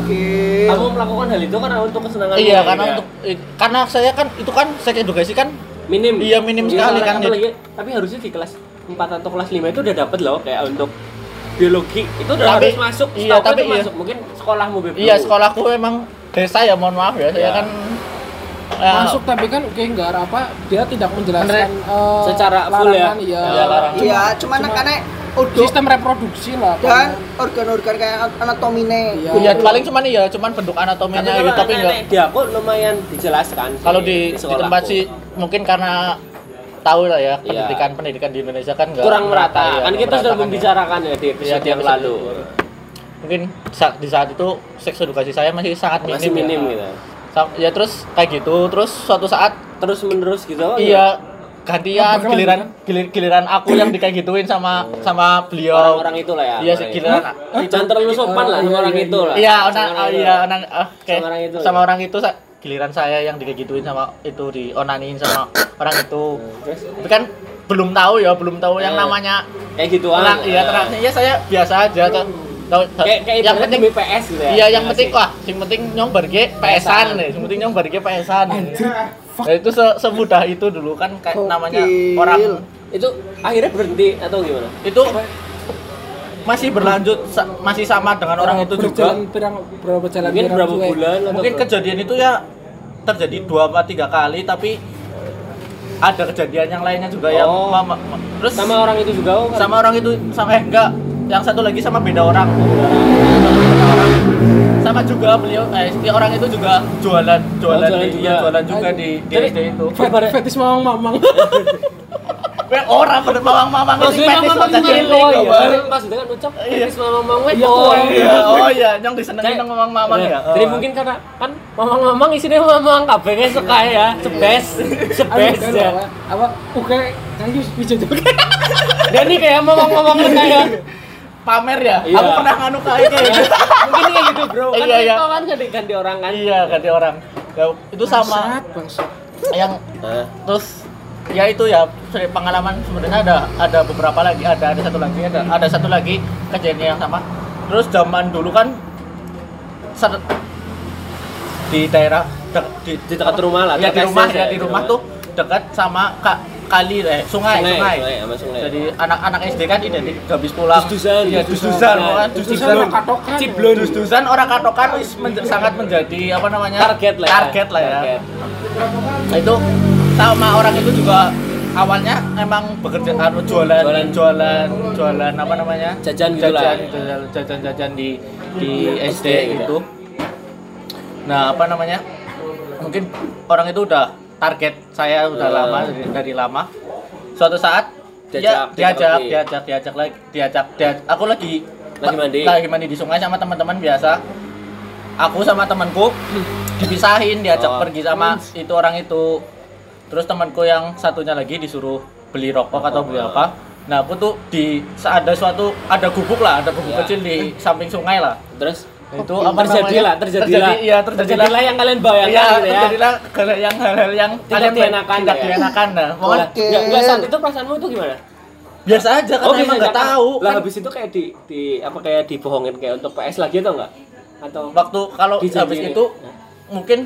kamu melakukan hal itu karena untuk kesenangan iya karena untuk eh, karena saya kan itu kan sex edukasi kan? Minim. Iya, minim sekali kan, apalagi, tapi harusnya di kelas 4 atau kelas 5 itu udah dapet loh kayak untuk biologi itu udah Tapi- harus masuk iya, tapi itu iya. masuk. Mungkin sekolahmu bebas iya sekolahku emang desa ya mohon maaf ya saya Iya. kan eh, masuk tapi kan oke enggak apa dia tidak menjelaskan eh, Secara full ya? larangan, iya Iya, larangan. iya cuman karena udah sistem reproduksi lah dan organ-organ kayak anatomine Iya. Ya paling cuman iya, cuman bentuk anatominya Tapi gitu, tapi enggak. nek di aku lumayan dijelaskan. Kalau di, di sekolahku. tempat sih mungkin karena tahu lah ya Iya. pendidikan pendidikan di Indonesia kan enggak kurang merata. ya, kan kita sudah merata kan ya. membicarakan ya di episode Iya, di yang lalu. Mungkin saat di saat itu seks edukasi saya masih sangat minim. Masih ya. minim gitu. Ya terus kayak gitu, terus suatu saat Terus menerus gitu. oh iya gantian Ngebak giliran gilir- giliran aku yang dikayak gituin sama sama beliau. Orang-orang itu lah ya. Iya, orang giliran. Jangan terlalu sopan lah sama orang itu lah. Iya, Sama orang orang itu. iya orang ah, oke. Sama orang itu, Sama orang itu sa- giliran saya yang dikayak gituin sama itu di onanin sama orang itu. Terus Tapi kan belum tahu ya, belum tahu yang Eh. namanya kayak gituan. terang, iya terang. Iya saya biasa aja tuh. Tahu- Kayak kayak yang penting demi PS gitu ya. Iya, yang Iya penting wah, yang penting nyombar ge PSan nih, yang penting nyombar ge PSan. Nah, itu se- semudah itu dulu kan kayak namanya orang itu akhirnya berhenti atau gimana? itu masih berlanjut sa- masih sama dengan orang itu juga. berapa jalan Mungkin berapa bulan atau Mungkin berapa? kejadian itu ya terjadi dua apa tiga kali tapi ada kejadian yang lainnya juga yang Oh. mama- ma- terus sama orang itu juga oh, kan? sama orang itu sama eh enggak yang satu lagi sama beda orang. Sama juga beliau eh orang itu juga jualan jualan, jualan di, juga. iya, jualan juga di di Jadi- SD itu Fet- fetis mamang mamang *laughs* orang pada mamang ini Maksudnya fetis mamang Oh kok, iya. Maksudnya kan ucap Iya. fetis mamang-mamang Iya, wedok. oh, iya. Oh iya. Yang disenengin sama mamang mamang ya? Jadi Oh. mungkin karena kan mamang-mamang isinya mamang kabeh suka ya, sebes, *laughs* sebes ya. apa? Oke kan itu bisa juga Dan ini kayak mamang-mamang *laughs* kayak pamer ya Iya. aku pernah nganu kayak gitu. mungkin kayak gitu bro. Kan Iya, iya. kan ganti ganti orang kan. iya ganti orang Ya, itu sama bangsat bangsat yang Nah, terus ya itu ya pengalaman sebenarnya ada ada beberapa lagi ada ada satu lagi ada ada satu lagi kejadian yang sama terus zaman dulu kan ser- di daerah de- di, di dekat rumah lah. ya di dekat rumah SD ya di rumah tuh dekat sama ka, kali eh sungai Sungai, sungai, sungai, sama sungai. jadi anak-anak SD kan identik habis pulang iya dus-dusan Nah, kan terus dus-dusan orang katokan Ciblon. dus-dusan orang katokan wis men- sangat menjadi apa namanya Target lah. ya. target lah ya Target. Nah, itu sama orang itu juga awalnya emang bekerja anu jualan Jualan. jualan jualan, apa namanya Jajan gitu lah. jajan jajan jajan, jajan di di SD gitu. gitu nah apa namanya mungkin orang itu udah target saya udah Eh. lama dari, dari lama. Suatu saat dia Diajak, diajak diajak diajak diajak lagi diajak diajak. Aku lagi Lagi mandi. lagi mandi di sungai sama teman-teman biasa. Aku sama temanku dipisahin diajak Oh. pergi sama itu orang itu. Terus temanku yang satunya lagi disuruh beli rokok atau beli apa. Nah aku tuh di ada suatu ada gubuk lah ada gubuk Ya. kecil di samping sungai lah. Terus itu apa terjadilah, namanya? terjadilah. iya terjadilah Terjadilah yang kalian bayangkan iya gitu ya. terjadilah hal yang hal-hal yang Tidak kalian dienakan tidak ya. dienakan nah Nah, pokoknya. Enggak, enggak saat itu perasaanmu itu gimana? biasa aja karena emang biasa nggak tahu Lah kan habis itu kayak di di apa kayak dibohongin kayak untuk PS lagi atau enggak? Atau waktu kalau habis itu mungkin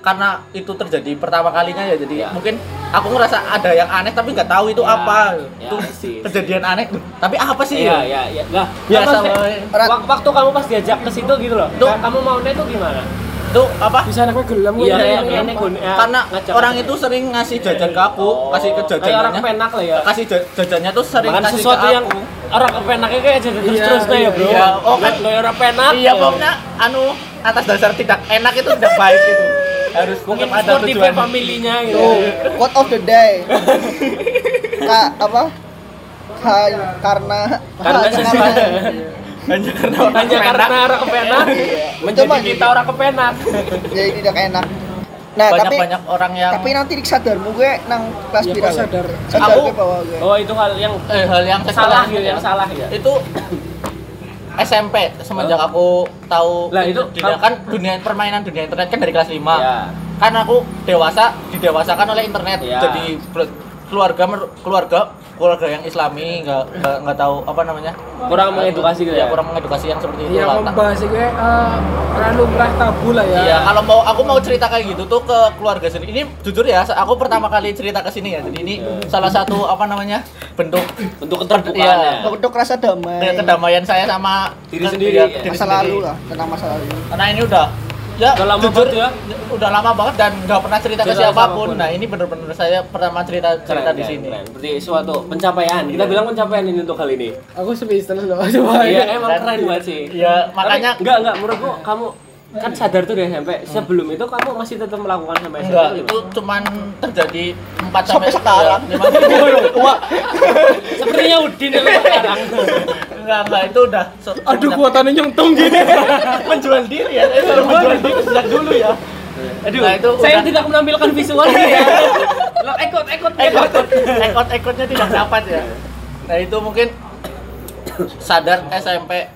karena itu terjadi pertama kalinya ya jadi Ya. mungkin aku ngerasa ada yang aneh tapi nggak tahu itu Ya, apa ya, itu sih. kejadian aneh tapi apa sih Iya, ya iya, iya. Lah, Biasa, maksudnya, Boy. wak- waktu kamu pas diajak ke situ gitu loh. Tuh. Kamu maunya itu gimana? itu apa bisa anaknya gelam Iya, iya, iya, apa? gun- ya, karena ngajak- orang itu sering ngasih jajan ke aku kasih ke Oh, Kayak orang jajannya kepenak lah ya. kasih ja- jajannya tuh sering Bahkan kasih sesuatu ke yang aku orang kepenaknya kayak jadi terus Iya, terus ya iya, bro. iya. Oh, kan- orang penak. iya pokoknya anu atas dasar tidak enak itu tidak baik itu harus Mungkin ada tujuan familinya gitu. Tuh, quote of the day. *laughs* Kak, apa? Hai, karena Karena sesuatu. hanya karena Hanya karena orang kepenak menjadi Coba kita orang kepenak. jadi tidak enak. Nah, banyak tapi banyak orang yang tapi nanti sadarmu gue nang kelas Iya, pira gue? sadar. Sadar Aku- gue bahwa gue. Oh itu hal yang eh, hal yang salah gitu, yang salah ya. itu SMP semenjak aku tahu Lah, itu kamu- kan dunia permainan dunia internet kan dari kelas 5 Ya. kan aku dewasa didewasakan oleh internet Ya. jadi keluarga keluarga keluarga yang islami nggak nggak nggak tahu apa namanya Kurang mengedukasi gitu ya ya. kurang mengedukasi yang seperti itu Iya lah membahas gue eh orang lumrah tabu lah ya. Iya, kalau mau aku mau cerita kayak gitu tuh ke keluarga sendiri. Ini jujur ya, aku pertama kali cerita ke sini ya. Jadi ini salah satu apa namanya? bentuk Bentuk keterbukaan Iya. ya. Untuk rasa damai. kedamaian saya sama Diri sendiri, iya, ya. diri masa sendiri. lalu lah, tentang masa lalu. Karena ini udah ya Udah lama jujur banget ya? udah lama banget dan nggak pernah cerita ke siapa pun siapa pun. nah ini bener-bener saya pertama cerita cerita Keren, di sini keren. Berarti suatu pencapaian. Kita bilang pencapaian ini untuk kali ini. Aku speechless loh. Coba. Iya, emang keren banget sih. ya makanya Tapi, enggak enggak menurutku kamu kan sadar tuh dari SMP. Sebelum itu kamu masih tetap melakukan sampai SMP. enggak gimana? itu cuman terjadi 4 Sampai sampai sekarang. *laughs* Wah, sepertinya Udin yang sekarang. enggak enggak itu udah se- Aduh kuotanya nyentong gitu. *laughs* menjual diri ya itu udah menjual diri sejak dulu ya Aduh, Nah, itu saya udah- tidak menampilkan visual ya. *laughs* Lo ekot ekot ekot ekot ekotnya tidak dapat ya nah itu mungkin sadar SMP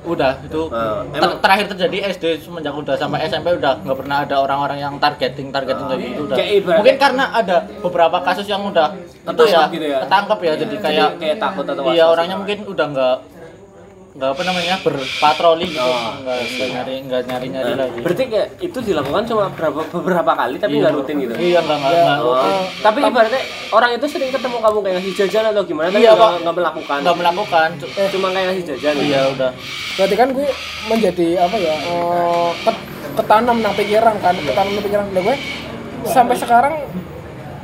udah itu Eh, ter- terakhir terjadi SD semenjak udah sampai SMP udah nggak pernah ada orang-orang yang targeting targeting kayak gitu udah Kayak mungkin karena ada beberapa kasus yang udah itu ya, Ketangkap gitu ya? ketangkep ya jadi kayak kayak takut atau iya orangnya gitu. mungkin udah nggak nggak apa namanya berpatroli gitu Oh, nggak nggak nyari nggak nyari nyari Nah, lagi berarti kayak itu dilakukan cuma beberapa beberapa kali tapi Iya, nggak rutin gitu. iya nggak nggak nggak Oh, rutin tapi ibaratnya orang itu sering ketemu kamu kayak ngasih jajan atau gimana tapi Iya, nggak nggak melakukan. nggak melakukan cu- Cuma kayak ngasih jajan. iya udah Berarti kan gue menjadi apa ya? eh, ket- ketanam nang pikiran kan, ketanam nang pikiran gue sampai sekarang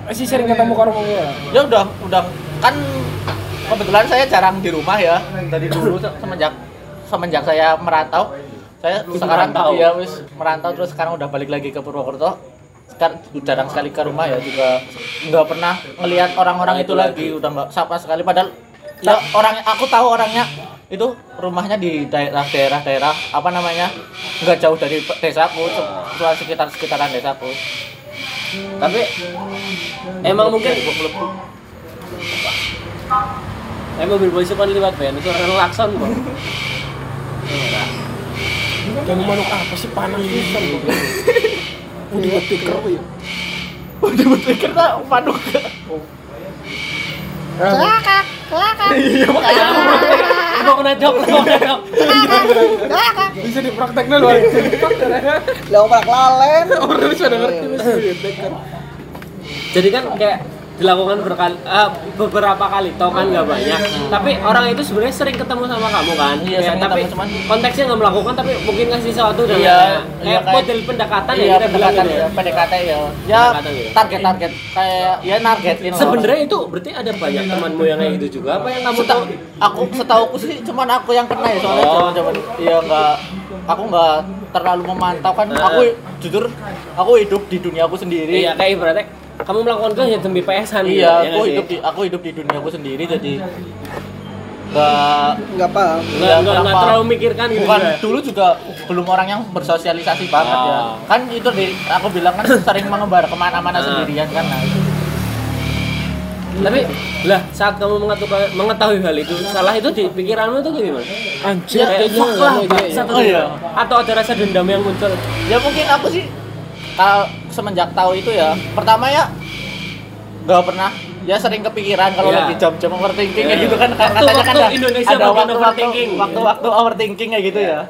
masih sering ketemu karo wong ya. ya udah udah kan kebetulan saya jarang di rumah ya. Dari dulu se- semenjak semenjak saya merantau saya Wis sekarang merantau. ya wis merantau terus sekarang udah balik lagi ke Purwokerto. Sekarang jarang sekali ke rumah ya juga nggak pernah ngelihat orang-orang itu lagi udah nggak sama sekali. Padahal ya, orang aku tahu orangnya itu rumahnya di daerah-daerah daerah apa namanya nggak jauh dari desaku cuma sekitar sekitaran desaku. Tapi emang mungkin Eh mobil polisi kan lewat Ben itu orang lakson kok. Dan manuk apa sih panas pisan kok. Udah betul kero ya. udah betul karena paduk Kelakak, Mau kena jok, mau kena jok. Bisa diprakteknya luar Lah orang lalen. Orang bisa kan. Jadi kan kayak dilakukan berkali eh, beberapa kali tau kan nggak banyak. Tapi orang itu sebenarnya sering ketemu sama kamu kan? Iya, Ya, tapi cuman- konteksnya nggak melakukan tapi mungkin ngasih sesuatu dan Iya, kayak, iya, kayak- model pendekatan iya ya kita bilang pendekatan gitu ya. ya PDKT ya. Ya Pendekatan gitu. target target kayak ya nargetin lah. sebenarnya itu berarti ada banyak temanmu yang kayak gitu juga apa yang kamu tahu? aku setahuku sih cuman aku yang kena ya soalnya Oh. zaman ya nggak aku nggak terlalu memantau kan. Aku jujur aku hidup di dunia aku sendiri. Iya kayak ibaratnya kamu melakukan itu hanya demi PS-an iya ya aku nggak hidup di aku hidup di dunia aku sendiri jadi nggak Enggak paham. nggak Iya, nggak nggak kenapa? terlalu mikirkan gitu bukan juga. dulu juga belum orang yang bersosialisasi banget ya Ah. kan itu di aku bilang kan sering mengembar ke mana-mana Ah. sendirian kan nah itu tapi lah saat kamu mengetahui, mengetahui hal itu salah itu di pikiranmu itu gimana Anjir, kayak kayaknya fuck lah iya, iya. Oh, iya. atau ada rasa dendam yang muncul ya mungkin aku sih kalau semenjak tahu itu ya pertama ya nggak pernah ya sering kepikiran kalau Iya. lagi jam-jam overthinking Iya. kayak gitu kan Waktu-waktu katanya kan ada- Indonesia ada waktu-waktu overthinking. waktu-waktu overthinking kayak gitu ya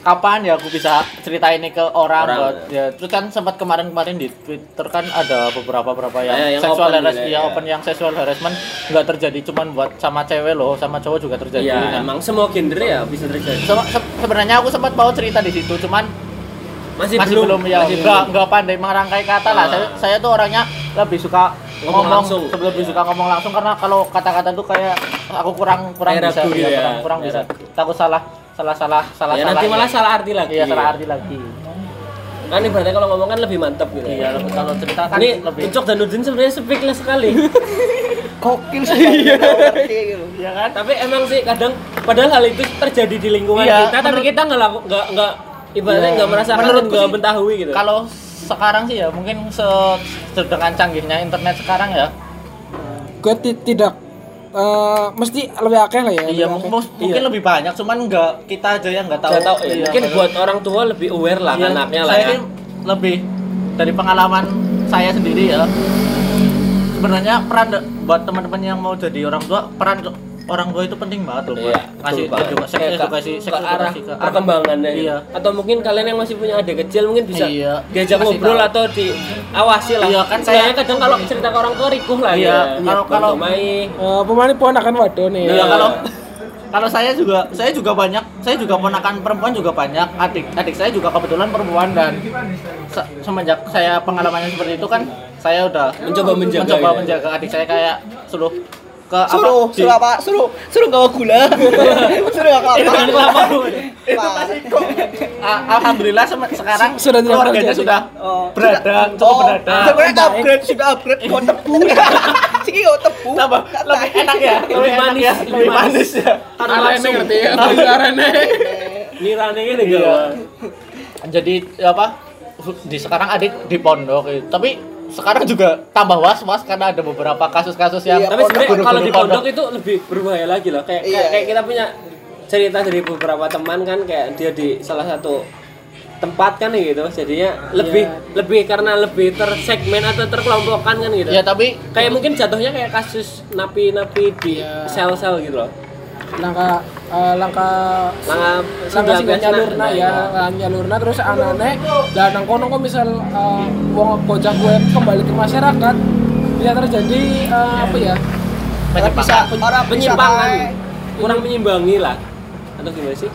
kapan ya aku bisa cerita ini ke orang, Orang, buat ya terus kan sempat kemarin-kemarin di Twitter kan ada beberapa beberapa yang, Eh, yang sexual open harassment ya, ya. open yang sexual harassment nggak terjadi cuman buat sama cewek loh sama cowok juga terjadi Nah, Iya, emang semua genre ya bisa terjadi. se- se- sebenarnya aku sempat mau cerita di situ cuman Masih, masih, belum, ya masih nggak belum. nggak pandai merangkai kata lah Ah. saya saya tuh orangnya lebih suka Ngomong ngomong, langsung. lebih suka ngomong langsung karena kalau kata-kata tuh kayak aku kurang kurang Kayak bisa ya, ya. kurang, kurang bisa takut salah salah salah salah Ya salah nanti malah salah arti lagi. iya salah arti lagi Kan ibaratnya kalau ngomong kan lebih mantap gitu. iya kalau cerita kan Ini lebih Ucok dan Udin sebenarnya speechless sekali. *laughs* Kokil sih. Iya. Iya kan tapi emang sih kadang padahal hal itu terjadi di lingkungan Iya, kita tapi kita nggak nggak ibaratnya nggak merasakan dan Menurutku nggak sih, mentahui gitu. kalau sekarang sih ya mungkin se dengan canggihnya internet sekarang ya Gue ti- tidak eh, mesti lebih akeh lah ya. iya lebih mungkin lebih banyak cuman nggak kita aja yang nggak tahu Nggak tahu, ya. Iya, mungkin nggak buat orang tua lebih aware lah Iya, anaknya lah saya ya. sih lebih dari pengalaman saya sendiri ya sebenarnya peran buat teman-teman yang mau jadi orang tua peran orang tua itu penting banget loh buat Iya, ngasih betul banget. edukasi Kayak ke- edukasi ke seks arah edukasi ke arah- perkembangannya gitu. iya Atau mungkin kalian yang masih punya adik kecil mungkin bisa Iya. diajak Kasih ngobrol tahu. atau diawasi lah. Iya, kan saya- kadang kalau cerita ke orang tua rikuh lah Iya, ya. kalau- kalau- Eh, pemain ponakan waduh nih. Iya, Nah. kalau kalau saya juga saya juga banyak saya juga ponakan perempuan juga banyak adik adik saya juga kebetulan perempuan dan se- semenjak saya pengalamannya seperti itu kan saya udah Mencoba menjaga mencoba ya. menjaga adik saya kayak suruh ke Suruh, apa, di- suruh apa? Suruh, suruh gawa gula. *laughs* suruh gawa Dengan kelapa. itu pasti kok alhamdulillah sekarang Sudah tidak keluarganya sudah Oh, berada cukup oh, berada Sebenarnya upgrade sudah upgrade kau tebu. *laughs* Siki kau tebu. tambah lebih enak ya lebih manis, ya lebih manis ya Arane ngerti ya. Nirane ini Iya. gak? jadi apa di sekarang adik di pondok gitu. tapi sekarang juga tambah was was karena ada beberapa kasus-kasus yang Iya, Tapi sebenarnya kalau di pondok itu lebih berbahaya lagi loh. Kayak Iya. kayak, kita punya cerita dari beberapa teman kan kayak dia di salah satu tempat kan gitu. Jadinya lebih lebih karena lebih tersegmen atau terkelompokkan kan gitu. ya tapi Kayak mungkin jatuhnya kayak kasus napi-napi di Iya. sel-sel gitu loh. Langkah eh, langkah Langkah langkah sing sebelas nyalurna nah, ya, langkah nyalurna terus anane lah nang kono kok misal eh, wong bocah gue kembali ke masyarakat bisa terjadi eh, apa ya? Bisa, orang Penyimpangan. Kurang menyimbangi lah. Atau gimana sih?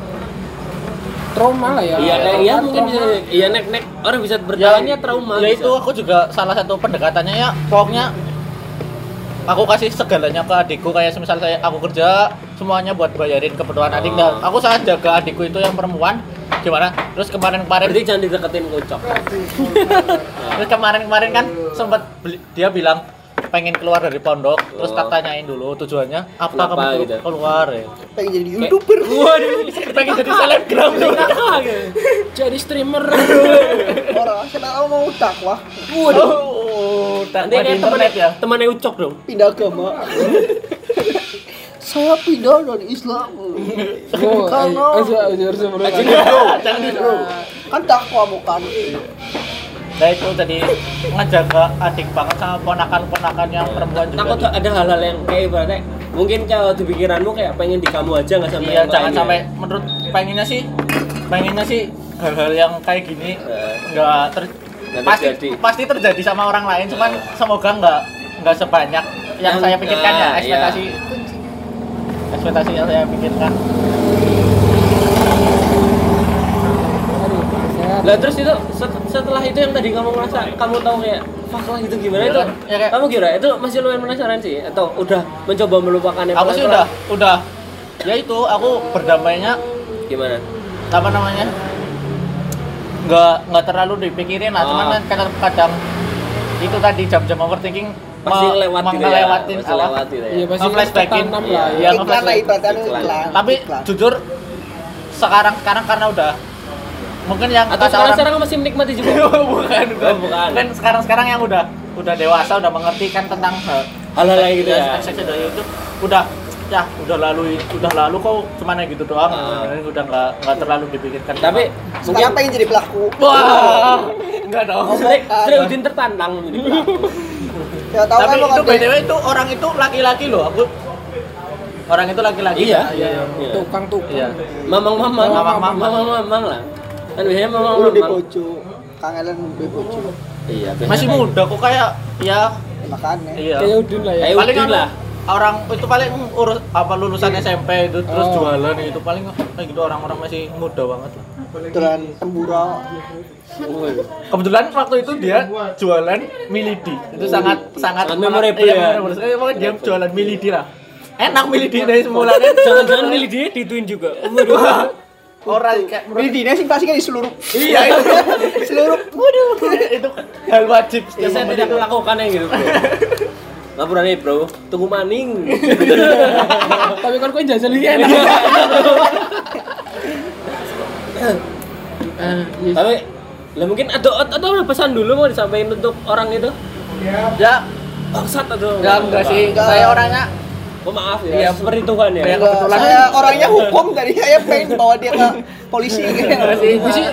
Trauma lah ya. Iya kayak iya Trauma. mungkin bisa iya nek-nek orang bisa bertahannya trauma. ya bisa. itu aku juga salah satu pendekatannya ya pokoknya aku kasih segalanya ke adikku kayak semisal saya aku kerja semuanya buat bayarin kebutuhan adik. Dan aku sangat jaga adikku itu yang perempuan. Gimana? Terus kemarin-kemarin Berarti jangan dideketin kocok. *laughs* terus kemarin-kemarin kan sempat beli- dia bilang pengen keluar dari pondok. Terus tak tanyain dulu tujuannya apa Kenapa kamu keluar, gitu? keluar ya? Pengen jadi youtuber. Waduh, pengen jadi selebgram. *laughs* Jadi streamer. Orang tahu mau dakwah oh Nanti tanpa di kayak temennya ya temannya ucok dong. pindah agama. Saya pindah dari Islam. Oh, Karena- aja aja harus jangan bro Kan dakwah bukan. nah itu tadi ngejaga adik banget sama ponakan-ponakan yang perempuan juga Takut ada hal-hal yang kayak ibaratnya mungkin kalau di pikiranmu kayak pengen di kamu aja nggak sampai iya yang jangan sampai menurut pengennya sih pengennya sih hal-hal yang kayak gini Eh. nggak ter Pasti terjadi. pasti terjadi sama orang lain cuman semoga nggak nggak sebanyak yang Yang- saya pikirkan ya ah, ekspektasi ekspektasi yang saya pikirkan. Lah terus itu set- setelah itu yang tadi kamu merasa kamu tahu kayak fuck lah itu gimana Iya itu? Ya kayak- Kamu kira itu masih lumayan penasaran sih atau udah mencoba melupakannya aku sih udah udah ya itu aku berdamainya gimana? apa namanya nggak nggak terlalu dipikirin lah cuman Oh. kan kadang kadang itu tadi jam-jam overthinking Pasti lewat gitu ya. Pasti apa lewat gitu ya. Iya pasti Iya. Iya, Ya. Iklan lah nge-flashback. ibaratnya Iklan. iklan. tapi Iklan. jujur sekarang sekarang karena udah mungkin yang Atau sekarang orang- sekarang masih menikmati juga? bukan bukan Oh, bukan. kan sekarang sekarang yang udah udah dewasa udah mengerti kan tentang hal- Hal-hal kayak gitu ya. itu udah ya udah lalu udah lalu kok cuman yang gitu doang Ah. udah nggak nggak terlalu dipikirkan Tapi mungkin Sekarang pengen jadi pelaku. wah enggak dong Sri, Ah, Sri Udin tertantang pelaku. Ya tahu tapi kan itu kan btw itu orang itu laki-laki loh aku orang itu laki-laki Iya, ya. iya, iya. Tukang-tukang. iya Mamang mamang, Mamang, mamang. mamang mamang lah. Kan biasanya mamang Lu di mamang. bojo. Kangelan di bojo. Iya, masih muda kok kayak ya Ya, Makanya. iya Kayak Udin lah ya. Kayak Udin anu, lah. Orang itu paling urus apa lulusan SMP itu terus Oh. jualan itu paling kayak gitu orang-orang masih muda banget lah. Beneran tempura. Kebetulan waktu itu dia jualan milidi. Itu sangat sangat Sangat memorable iya, ya. memorable. Pokoknya dia jualan milidi lah. Enak milidi dari semulanya. Jangan-jangan milih dia dituin juga. *laughs* Orang kayak Ini dina sih pasti kan di seluruh iya itu *laughs* seluruh. Waduh. *laughs* itu hal wajib Ya, saya tidak melakukannya gitu. Ngapura nih, bro. Tunggu maning. *laughs* Tapi kan kok jajal ini enak. Eh, iya. Tapi lah mungkin atau atau ada pesan dulu mau disampaikan untuk orang itu ya bangsat atau ya enggak sih Enggak. saya orangnya oh maaf ya Iya. seperti Tuhan ya Enggak, kebetulan- saya *laughs* orangnya hukum dari saya pengen bawa dia ke polisi Enggak *laughs* sih. Gue sih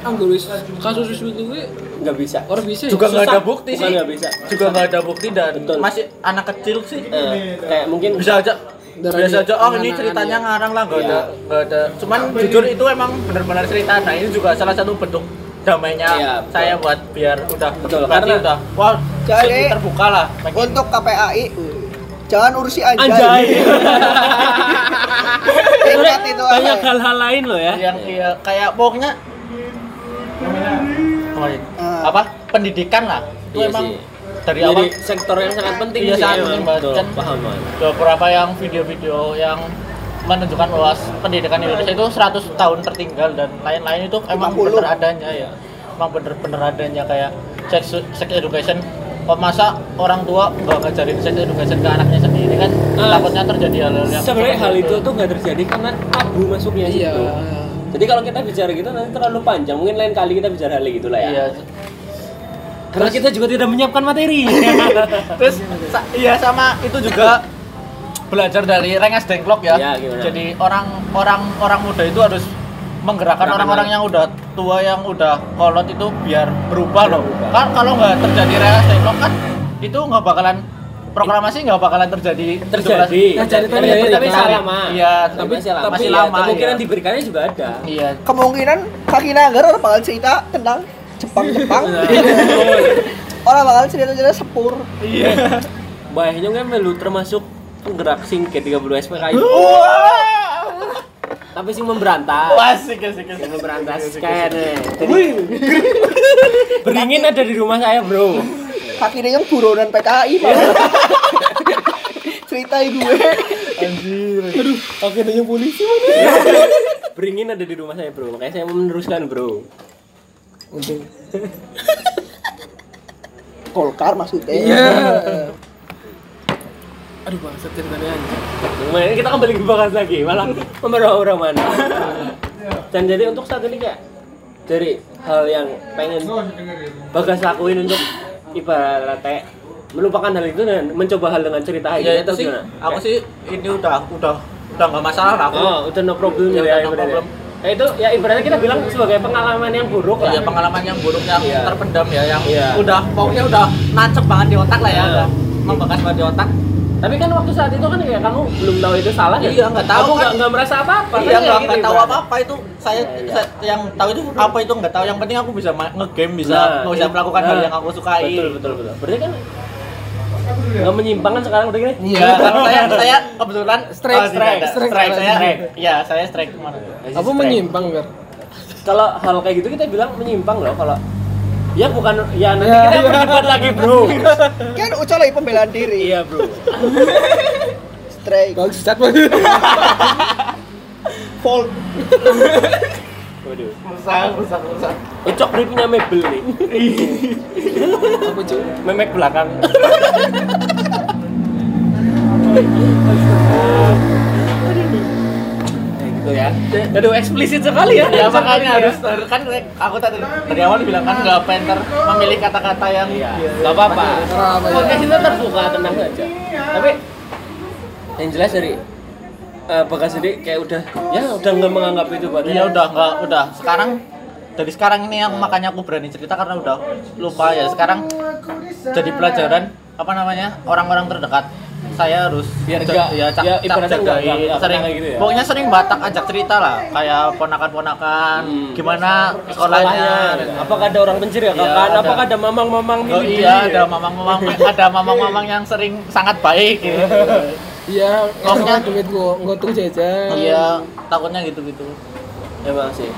anggur wis kasus itu gue nggak bisa orang bisa ya. juga nggak ada bukti sih nggak bisa. juga nggak ada bukti dan Betul. masih anak kecil sih Eh, kayak mungkin bisa aja Darah biasa aja oh ini ceritanya ya. ngarang lah nggak Iya. ada nggak ada cuman jujur itu emang benar-benar cerita nah ini juga salah satu bentuk damainya Iya, betul. saya buat biar udah Betul, berarti karena- udah wah Jadi- terbuka lah untuk KPAI Jangan urusi anjay. Anjay. *laughs* Ingat itu Banyak hal-hal lain loh ya. yang iya kayak pokoknya apa, ya? Ah. apa pendidikan lah itu Iya emang sih. dari Jadi awal sektor yang sangat penting Iya, sih, sangat penting banget. Betul, Kan- paham beberapa yang video-video yang menunjukkan bahwa pendidikan Indonesia itu 100 tahun tertinggal dan lain-lain itu emang 50. bener adanya ya emang bener-bener adanya kayak sex, sex education kok masa orang tua nggak ngajarin sex education ke anaknya sendiri kan Ah, takutnya terjadi hal-hal yang Sebenarnya hal itu tuh nggak terjadi karena tabu masuknya Iya. situ. Jadi kalau kita bicara gitu nanti terlalu panjang. Mungkin lain kali kita bicara hal gitu lah ya. iya Karena kita juga tidak menyiapkan materi. *laughs* terus sa- iya sama itu juga belajar dari Rengas Dengklok ya. Ya, gimana? Jadi orang orang orang muda itu harus menggerakkan orang-orang yang udah tua yang udah kolot itu biar berubah loh. berubah. Kan kalau nggak terjadi Rengas Dengklok kan itu nggak bakalan proklamasi nggak bakalan terjadi terjadi. Nah, jadi tapi, masih lama. Iya, tapi masih lama. tapi Iya, lama, Kemungkinan iya. diberikannya juga ada. Iya. Kemungkinan kaki nagar orang bakal cerita tentang Jepang-Jepang. Nah, *laughs* orang bakal cerita-cerita sepur. Iya. Bahayanya kan melu termasuk penggerak sing G30 SPKI. Tapi sing memberantas. Asik asik asik. Memberantas kayaknya. Jadi *laughs* beringin ada di rumah saya, Bro. Kaki yang buronan PKI malah. Ceritain gue. Oke, yang polisi mana? *laughs* beringin ada di rumah saya, Bro. Makanya saya mau meneruskan, Bro. Untung. Golkar maksudnya. Iya. Aduh bangsa ceritanya anjing. Nah, ini kita kembali ke bahas lagi, malah orang mana. Dan jadi untuk saat ini kayak dari hal yang pengen Bagas lakuin untuk ibaratnya melupakan hal itu dan mencoba hal dengan cerita aja Ya itu sih gimana? aku sih ini udah udah udah nggak masalah lah aku. Oh, udah no problem Ya, gitu ya, no problem. Ya itu ya ibaratnya kita bilang sebagai pengalaman yang buruk lah. ya pengalaman yang buruk yang Iya. terpendam ya yang Iya. udah pokoknya udah nancep banget di otak lah ya udah membekas banget di otak Tapi kan waktu saat itu kan kayak kamu belum tahu itu salah kan? Iya, nggak tahu Kamu kan. nggak nggak merasa apa-apa. iya kan nggak gitu tahu ibaratnya. apa apa itu saya, Iya. saya- yang tahu itu apa itu nggak tahu yang penting aku bisa ngegame bisa Nah, bisa iya. melakukan hal Nah, yang aku sukai Betul betul betul. Berarti kan nggak menyimpang kan sekarang udah gini? Iya, karena saya saya kebetulan Strike, oh, strike, strike. strike saya. Strike. Iya, saya strike ke mana? Apa menyimpang, Ber? Kalau hal kayak gitu kita bilang menyimpang loh kalau ya bukan ya nanti Ya, kita iya. berdebat lagi bro. *laughs* Kan Uca lagi pembelaan diri. iya bro. Strike. Bangsat banget. *laughs* Fault. Waduh. Rusak, rusak, rusak. Ucok dia punya mebel nih. Apa cuy? Memek belakang. *laughs* Gitu ya. Aduh eksplisit sekali ya. Ya makanya harus kan aku tadi dari awal bilang kan nggak penter memilih kata-kata yang Iya. Gak apa-apa. Ya? Podcast kita terbuka tenang saja. Tapi yang jelas dari eh Bagas sendiri kayak udah ya udah nggak menganggap itu berarti Iya udah nggak udah sekarang dari sekarang ini yang makanya aku berani cerita karena udah lupa ya sekarang jadi pelajaran apa namanya orang-orang terdekat saya harus Biar ja- nggak- ya, cak, ya, cak jagain, nggak sering kayak gitu ya? pokoknya sering batak ajak cerita lah kayak ponakan-ponakan Hmm. gimana sekolahnya sekolahnya apakah ada orang pencurigaan Iya, kan ada. apakah ada mamang-mamang Oh iya ada mamang-mamang ada mamang-mamang yang sering sangat baik gitu. *laughs* Iya, ngasih *laughs* duit gua, ngotong jajan. Iya takutnya gitu-gitu. emang sih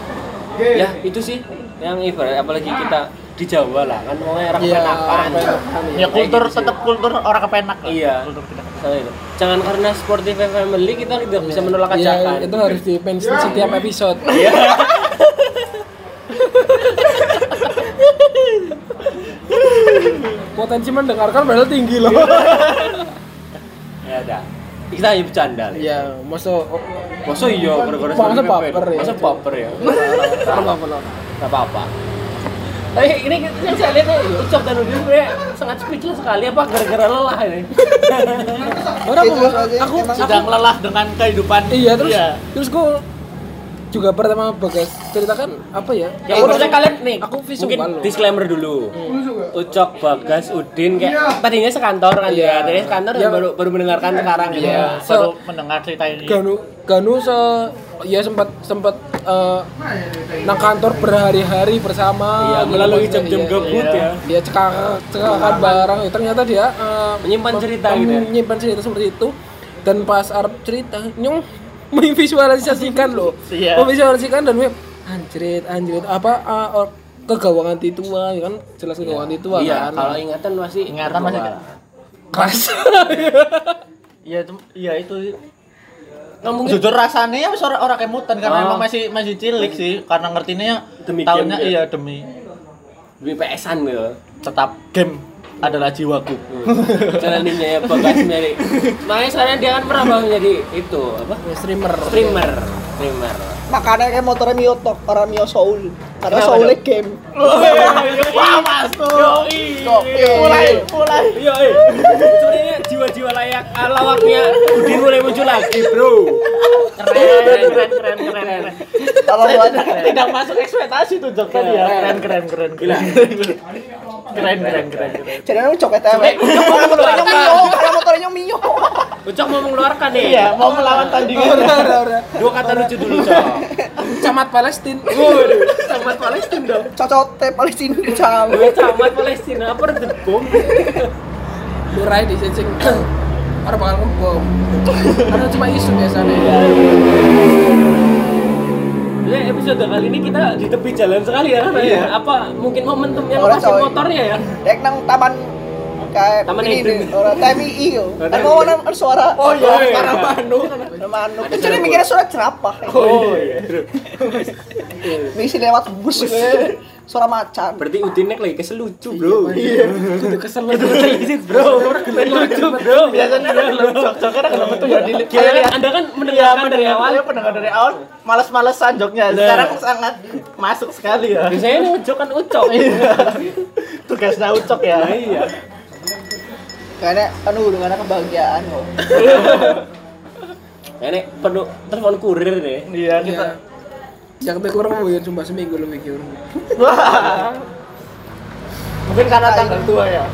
ya itu sih yang ibarat apalagi kita di Jawa lah kan mau orang Iya, kepenakan kepenakan, Ya kultur gitu tetap kultur orang kepenak lah. Iya. Kultur kita. Sama itu. jangan karena sportif family kita tidak bisa menolak Iya, ajakan itu harus di pensiun setiap episode. Iya. Potensi mendengarkan padahal tinggi loh. ya ada kita hanya bercanda lah. Iya, masuk masa iya gara-gara Masa family? ya? masa baper ya. Gak apa-apa. Tapi ini yang saya lihat nih, Ucap dan Udin sebenarnya sangat speechless sekali apa gara-gara lelah ini. *laughs* Orang Itu aku, aku, Sedang lelah dengan kehidupan. iya terus Iya. terus gua juga pertama bagas ceritakan apa ya? Ya maksudnya kalian nih, Aku visual mungkin loh. disclaimer dulu. Ucok, Bagas, Udin kayak tadinya sekantor kan ya, tadinya sekantor dan Iya. baru baru mendengarkan sekarang gitu Iya. ya. baru mendengar cerita ini Ganu Ganu se ya sempat sempat eh, nang kantor berhari-hari bersama Iya, gitu, melalui jam-jam iya, gabut iya. ya. Dia cekak cekakan barang ya, ternyata dia eh, Menyimpan cerita gitu ya. menyimpan cerita seperti itu dan pas Arab cerita nyong memvisualisasikan loh. Iya. memvisualisasikan dan web anjrit anjrit apa eh, or- kegawangan titua ya kan? Jelas kegawangan titua Iya, kan? kalau ingatan masih Ingatan masih keras. *laughs* Iya itu iya itu. Nah, mungkin. Jujur rasanya ya wis ora ora kemutan karena Oh. emang masih masih cilik sih karena ngertinya Demi tahunnya game, ya? iya demi demi PS-an gitu. tetap game adalah jiwaku *laughs* Jalaninnya ya Bagas dari. Makanya sekarang dia kan pernah menjadi itu apa? streamer Streamer, streamer. Makanya kayak motornya Mio Tok, orang Mio Soul. Karena Kenapa Soulnya game. wah mas tuh Yoi. mulai mulai Iya, eh. Sebenarnya jiwa-jiwa layak ah, lawaknya Udin mulai muncul lagi, Bro. Keren, keren, keren, keren, keren. Kalau banyak. tidak masuk ekspektasi tuh Jok tadi ya keren keren keren Gila. keren keren keren Jadi coklat tewe. Karena motornya Mio, karena motornya Mio. Ucok mau mengeluarkan nih. iya mau melawan tandingan Dua kata lucu dulu, Cok. Camat Palestina Waduh, camat Palestina dong. Cocok teh Palestina. Gue camat Palestina, apa bom? lurai di sing orang bakal ngebom karena cuma isu biasanya Jadi episode kali ini kita di tepi jalan sekali ya kan? Iya. Apa mungkin momentumnya Orang lepasin coy. motornya ya? Dek nang taman kayak Taman ini orang TMI yo. Oh, Kan mau nang suara. Oh iya, karena manu. Manu. Itu jadi mikirnya suara jerapah. Oh iya. Misi lewat bus. Suara macan. Berarti Udin lagi kesel lucu, Bro. Iya. itu kesel Bro. Lucu, Bro. biasanya kan Jok Jok kan kalau betul ya di Anda kan Iya, mendengarkan dari pendengar awal. awal pendengar dari awal malas-malesan joknya. Sekarang sangat masuk sekali ya. Biasanya ini ucok kan ucok. Iya. Tugasnya ucok ya. Nah, iya. Kayaknya kan udah ada kebahagiaan kok. *laughs* Ini penuh telepon kurir deh. Iya, kita kita yang teh kurang mau ya cuma seminggu lebih kurang Wah. *laughs* Mungkin karena tanggal tua ya.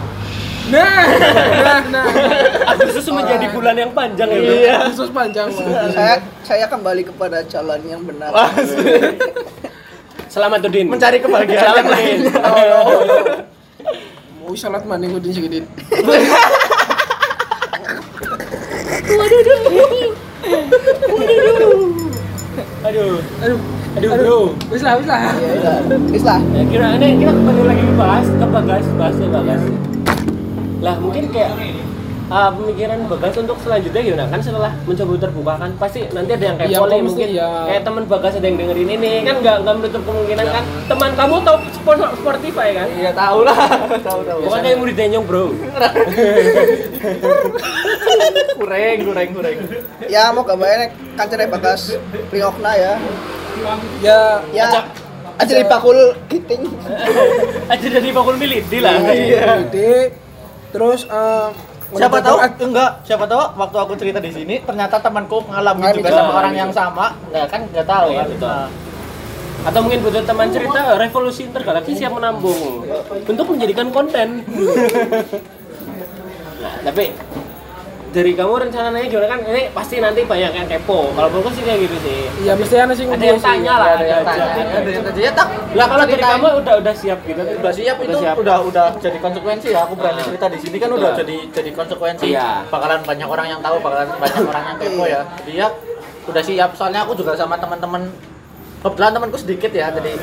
nah nah nah *laughs* Agustus menjadi bulan yang panjang ya. Iya. khusus panjang Saya saya kembali kepada jalan yang benar. Selamat Udin. Mencari kebahagiaan. Selamat Udin. mau salat mana ngudin segitu Aduh. aduh Aduh, Bro. wis lah wis lah Ya udah. Wis lah. Ya, kira ini kita kembali lagi bahas ke Bagas, bahas ke Bagas. Lah mungkin kayak ah, pemikiran Bagas untuk selanjutnya gimana? Kan setelah mencoba terbuka kan pasti nanti ada yang kayak Iya, pole pasti, mungkin iya. kayak teman Bagas ada yang dengerin ini kan nggak nggak menutup kemungkinan kan teman kamu tahu sponsor Spotify kan? Iya, tahu lah. Tahu tahu. Bukan kayak murid denyong bro. Kureng, kureng, kureng. Ya mau gambarnya kancere bagas Priokna ya. ya Ya. Aja di bakul giting. *laughs* Aja dari bakul militi lah. ide terus eh, Siapa tahu enggak, siapa tahu waktu aku cerita di sini ternyata temanku mengalami Ngalami juga sama orang yang sama. Nah, kan enggak tahu Iya, kan. betul. Nah, Atau mungkin butuh teman cerita revolusi intergalaksi siap menambung untuk menjadikan konten. *laughs* nah, tapi dari kamu rencananya gimana kan ini pasti nanti banyak yang kepo. Kalau bagus sih kayak gitu sih. ya mesti ada sih Ada yang tanya lah, ada yang tanya, ada yang tanya. Ya tak. Lah kalau dari kamu udah udah siap gitu. udah siap itu udah udah jadi konsekuensi ya aku berani Ah. cerita di sini kan udah Betul. jadi jadi konsekuensi Iya. bakalan banyak orang yang tahu bakalan banyak orang yang kepo ya jadi ya udah siap soalnya aku juga sama teman-teman kebetulan temanku sedikit ya jadi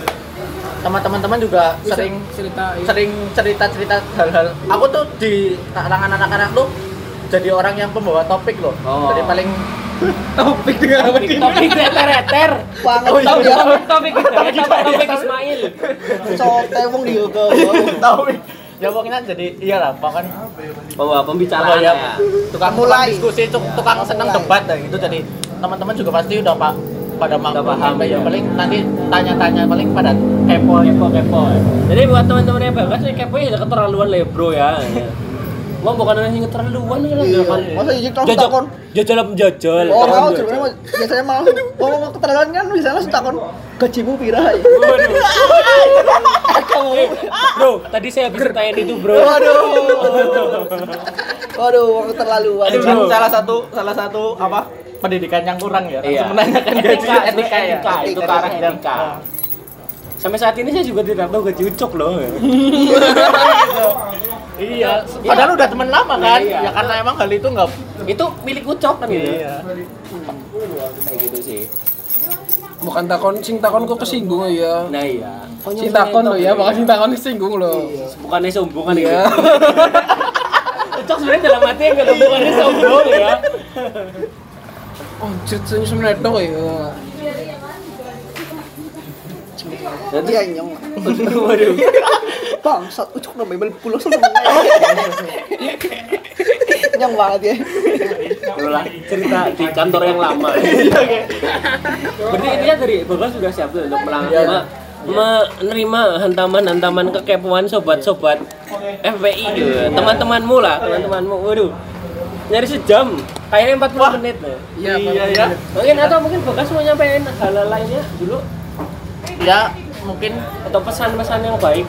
sama teman-teman juga sering cerita iya. sering cerita-cerita hal-hal aku tuh di kalangan anak-anak tuh jadi orang yang pembawa topik loh Oh. jadi paling *laughs* topik dengan apa Topik topik reter-reter. Banget Oh, iya. ya. Topik topik topik topik Ismail. Cote wong di Yoga. topik ya pokoknya jadi iyalah bahkan Bawa pembicaraan ya, ya. tukang, Mulai. diskusi, tuk- tukang seneng debat dan gitu. Jadi teman-teman juga pasti udah pak pada maklum paham, ya ya. paling nanti tanya-tanya paling pada kepo Kepo kepo. Jadi buat teman-teman yang bagus nih kepo ya keterlaluan lah ya, bro ya. *laughs* Mau bukan orang yang keterlaluan kan Iya. kan. Masa izin terus Jajal takon? jajal apa jajal. Oh, jajal. sebenarnya biasanya malah ngomong keterangan kan bisa langsung takon gajimu pira ya. Eh, Bro, tadi saya habis tanya itu, Bro. Waduh. *laughs* Waduh, wong keterlaluan. Salah satu salah satu apa pendidikan yang kurang ya. Iya. Langsung menanyakan gaji Etika, etika, ya. etika, itu arah etika. Sampai saat ini saya juga tidak tahu gaji ucok loh. Iya, padahal udah temen lama kan. Iya. Ya karena emang hal itu enggak itu milik ucok kan gitu. Iya. Kayak gitu sih. Bukan takon sing takon kok kesinggung ya. Nah iya. Sing takon lo ya, bukan sing takon kesinggung lo. Bukannya sombong kan Iya. gitu. *laughs* Ucok sebenarnya dalam hati enggak tahu bukannya sombong ya. Oh, cerita sebenarnya dong ya. Nanti Iya nyong. waduh. Bangsat ucuk namanya beli pulau sama. Nyong banget ya. Itulah cerita di kantor yang lama. Berarti intinya dari Bapak sudah siap tuh untuk melang- me- menerima hantaman-hantaman kekepoan sobat-sobat FPI gitu. Teman-temanmu lah, teman-temanmu. Waduh. Nyari sejam, kayaknya 40 menit nih. Iya, Iya ya. Mungkin atau mungkin Bagas mau nyampein hal-hal lainnya dulu Ya mungkin atau pesan-pesan yang baik.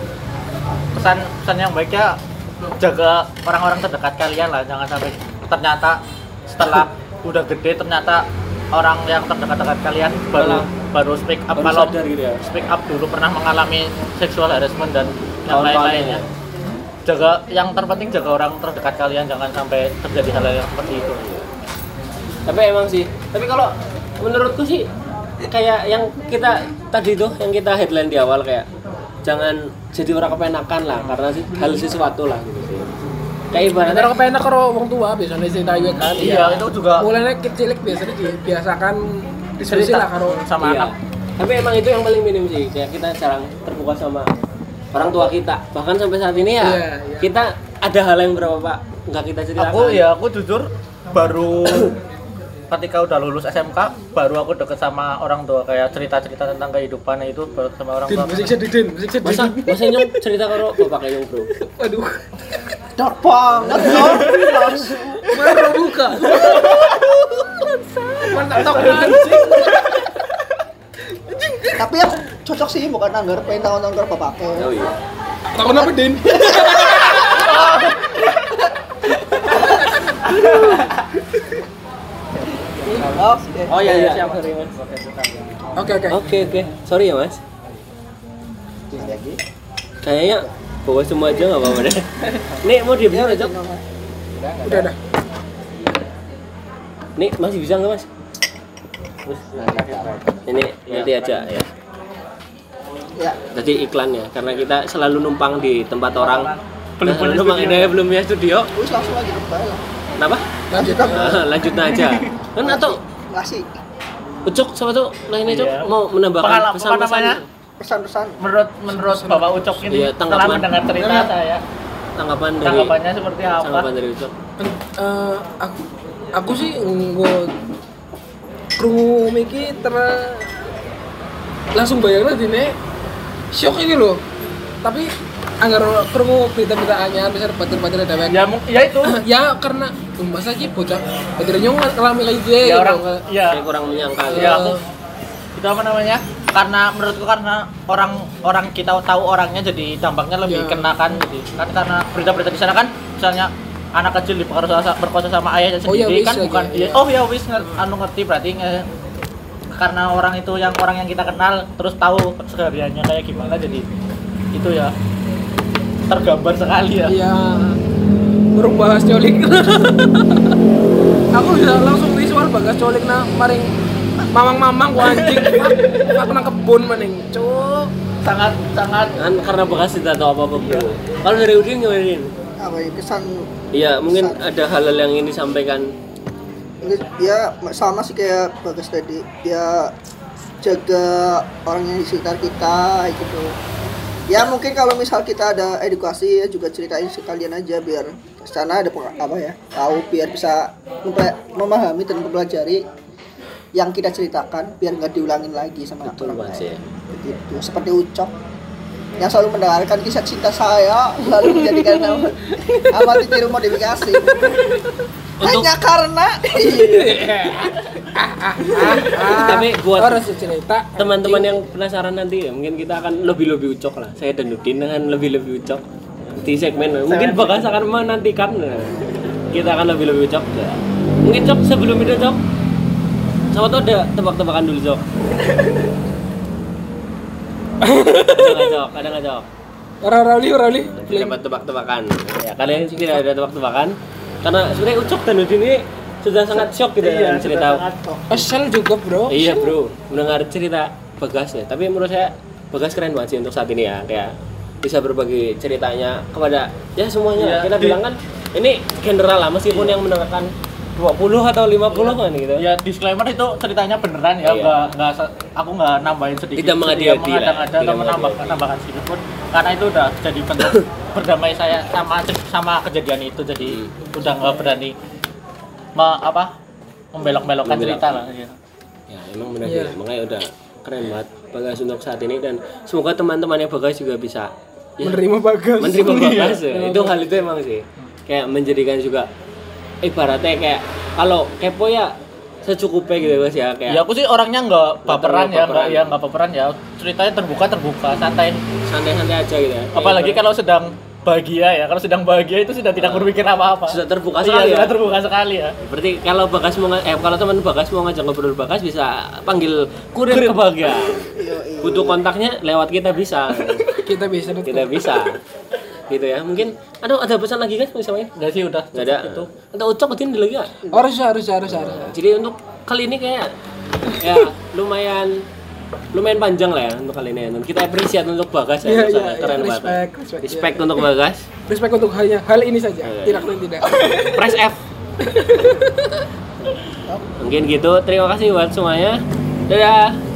pesan pesan yang baik ya jaga orang-orang terdekat kalian lah jangan sampai ternyata setelah *laughs* udah gede ternyata orang yang terdekat-dekat kalian baru Malah baru speak up baru kalau sadar gitu ya. speak up dulu pernah mengalami seksual harassment dan yang lain-lainnya jaga yang terpenting jaga orang terdekat kalian jangan sampai terjadi hal yang seperti itu tapi emang sih tapi kalau menurutku sih kayak yang kita tadi tuh yang kita headline di awal kayak jangan jadi orang kepenakan lah karena sih hal sesuatu lah gitu sih kayak ibaratnya Karena kepenak karo wong tua biasanya cerita juga kan. iya itu juga Mulanya kecil biasanya dibiasakan diskusi lah karo sama iya. anak tapi emang itu yang paling minim sih kayak kita jarang terbuka sama orang tua kita bahkan sampai saat ini ya Iya, iya. kita ada hal yang berapa pak nggak kita ceritakan aku ya aku jujur baru ketika udah lulus SMK baru aku deket sama orang tua kayak cerita-cerita tentang kehidupan itu baru sama orang Din, tua musik sedih, Din, musik sedih. masa masa nyong cerita karo bapak kayak bro Waduh, Dark banget dong. baru buka. Mantap anjing. Tapi yang cocok sih bukan anggar pengen tahun-tahun bapaknya. oh iya Takon apa, Din? *laughs* Oke. oh iya iya siap Oke, oke. Oke oke, sorry ya mas. Kayaknya bawa semua aja nggak apa-apa deh. *laughs* Nih mau diem Ya, aja. Udah, udah. Nih masih bisa nggak mas? Ini nanti aja ya. Ya. Tadi iklannya karena kita selalu numpang di tempat orang. Belum Nah, punya numpang studio. ini belum punya studio. Wis langsung aja kembali lah. Kenapa? Lanjut. Lanjut aja. *laughs* Kan atau Ngasih Ucok sama tuh lainnya Cok Iya. mau menambahkan pesan-pesan namanya? pesan-pesan. menurut menurut bapak Ucok ini Iya, setelah tanggapan. mendengar cerita saya tanggapan dari tanggapannya seperti apa tanggapan dari Ucok. Eh, aku aku sih nggo krungu miki ter langsung bayangnya dine shock ini loh tapi anggar krungu berita-berita anyar bisa batir-batir dewek. Ya mu- ya itu. *clears throat* Ya karena um, masa ki bocah batir nyong ngalami kayak gitu ya orang ya. Saya kurang menyangka. Ya. Aku itu apa namanya? Karena menurutku karena orang orang kita tahu orangnya jadi dampaknya lebih Ya. kena kan jadi kan karena berita-berita di sana kan misalnya anak kecil diperkosa berkosa sama ayahnya Oh, ya, sendiri kan lagi, bukan iya. oh ya wis nge- anu ngerti berarti nge- karena orang itu yang orang yang kita kenal terus tahu kesehariannya kayak gimana jadi itu ya tergambar sekali ya. Ya burung bahas colik. *laughs* Aku bisa langsung visual bagas colik nah maring mamang-mamang ku anjing. Aku nang kebun maning cuk. Sangat sangat kan karena bekas tidak tahu apa apa bro. Kalau dari Udin gimana Udin? Apa ya kesan? Iya mungkin ada hal-hal yang ingin disampaikan. Ya sama sih kayak bagas tadi. Ya jaga orang yang di sekitar kita gitu ya mungkin kalau misal kita ada edukasi ya juga ceritain sekalian aja biar sana ada apa ya tahu biar bisa memahami dan mempelajari yang kita ceritakan biar nggak diulangin lagi sama Betul, orang lain ya. begitu seperti ucok yang selalu mendengarkan kisah cinta saya *laughs* lalu menjadikan nama amati tiru modifikasi hanya karena *laughs* Tapi buat harus cerita. teman-teman yang penasaran nanti ya mungkin kita akan lebih lebih ucok lah. Saya dan Nudin akan lebih lebih ucok. Di segmen mungkin Bagas akan menantikan kita akan lebih lebih ucok. Ya. mungkin cok sebelum itu cok. Sama tuh ada tebak-tebakan dulu cok. Ada nggak cok? Ada nggak cok? Orang Rauli Rauli. Tidak dapat tebak-tebakan. Ya kalian tidak ada tebak-tebakan karena sebenarnya ucok dan Nudin ini sudah sangat shock gitu dengan cerita Asal juga bro Iya bro, mendengar cerita Bagas ya. Tapi menurut saya Bagas keren banget sih untuk saat ini ya. Kayak bisa berbagi ceritanya kepada ya semuanya. Iya, Kita di- bilang kan ini general lah meskipun yang mendengarkan 20 atau 50 kan gitu. Ya disclaimer itu ceritanya beneran ya, Iya. nggak se- aku nggak nambahin sedikit. Tidak mengada-ngada Tidak mengada-ngada lah. atau menambahkan sedikit pun karena itu udah jadi bentuk *coughs* berdamai saya sama sama kejadian itu jadi Hmm. udah nggak berani me- apa membelok-belokkan Membelok. cerita lah. Ya. Ya emang benar Iya. sih. Makanya udah keren banget Bagas untuk saat ini dan semoga teman-teman yang Bagas juga bisa ya, menerima bagas menerima Bagas ya. Iya. itu hal itu emang sih kayak menjadikan juga ibaratnya kayak kalau kepo ya secukupnya gitu guys ya kayak Ya aku sih orangnya nggak baperan ya, baperan. nggak ya nggak baperan ya. Ceritanya terbuka terbuka, santai. santai-santai aja gitu ya. Apalagi Kayak kalau sedang bahagia ya. Kalau sedang bahagia itu sudah tidak berpikir apa-apa. Ah. sudah terbuka Iya, sekali ya. sudah terbuka sekali ya. Berarti kalau Bagas mau eh kalau teman Bagas mau ngajak ngobrol Bagas bisa panggil kurir kebahagiaan. Butuh kontaknya lewat kita bisa. kita bisa betul. kita bisa. Gitu ya. Mungkin aduh ada pesan lagi kan bisa main? Enggak sih udah. Enggak ada. Itu. Atau ucap mungkin lagi ya? harus harus harus harus Jadi untuk kali ini kayak ya lumayan lumayan panjang lah ya untuk kali ini. Dan Kita appreciate untuk Bagas ya. Untuk iya, sana. keren banget. Respect, respect, Respect untuk Bagas. respect untuk halnya hal ini saja Iya. tidak lain tidak *laughs* Press F. *laughs* Mungkin gitu. Terima kasih buat semuanya. Dadah.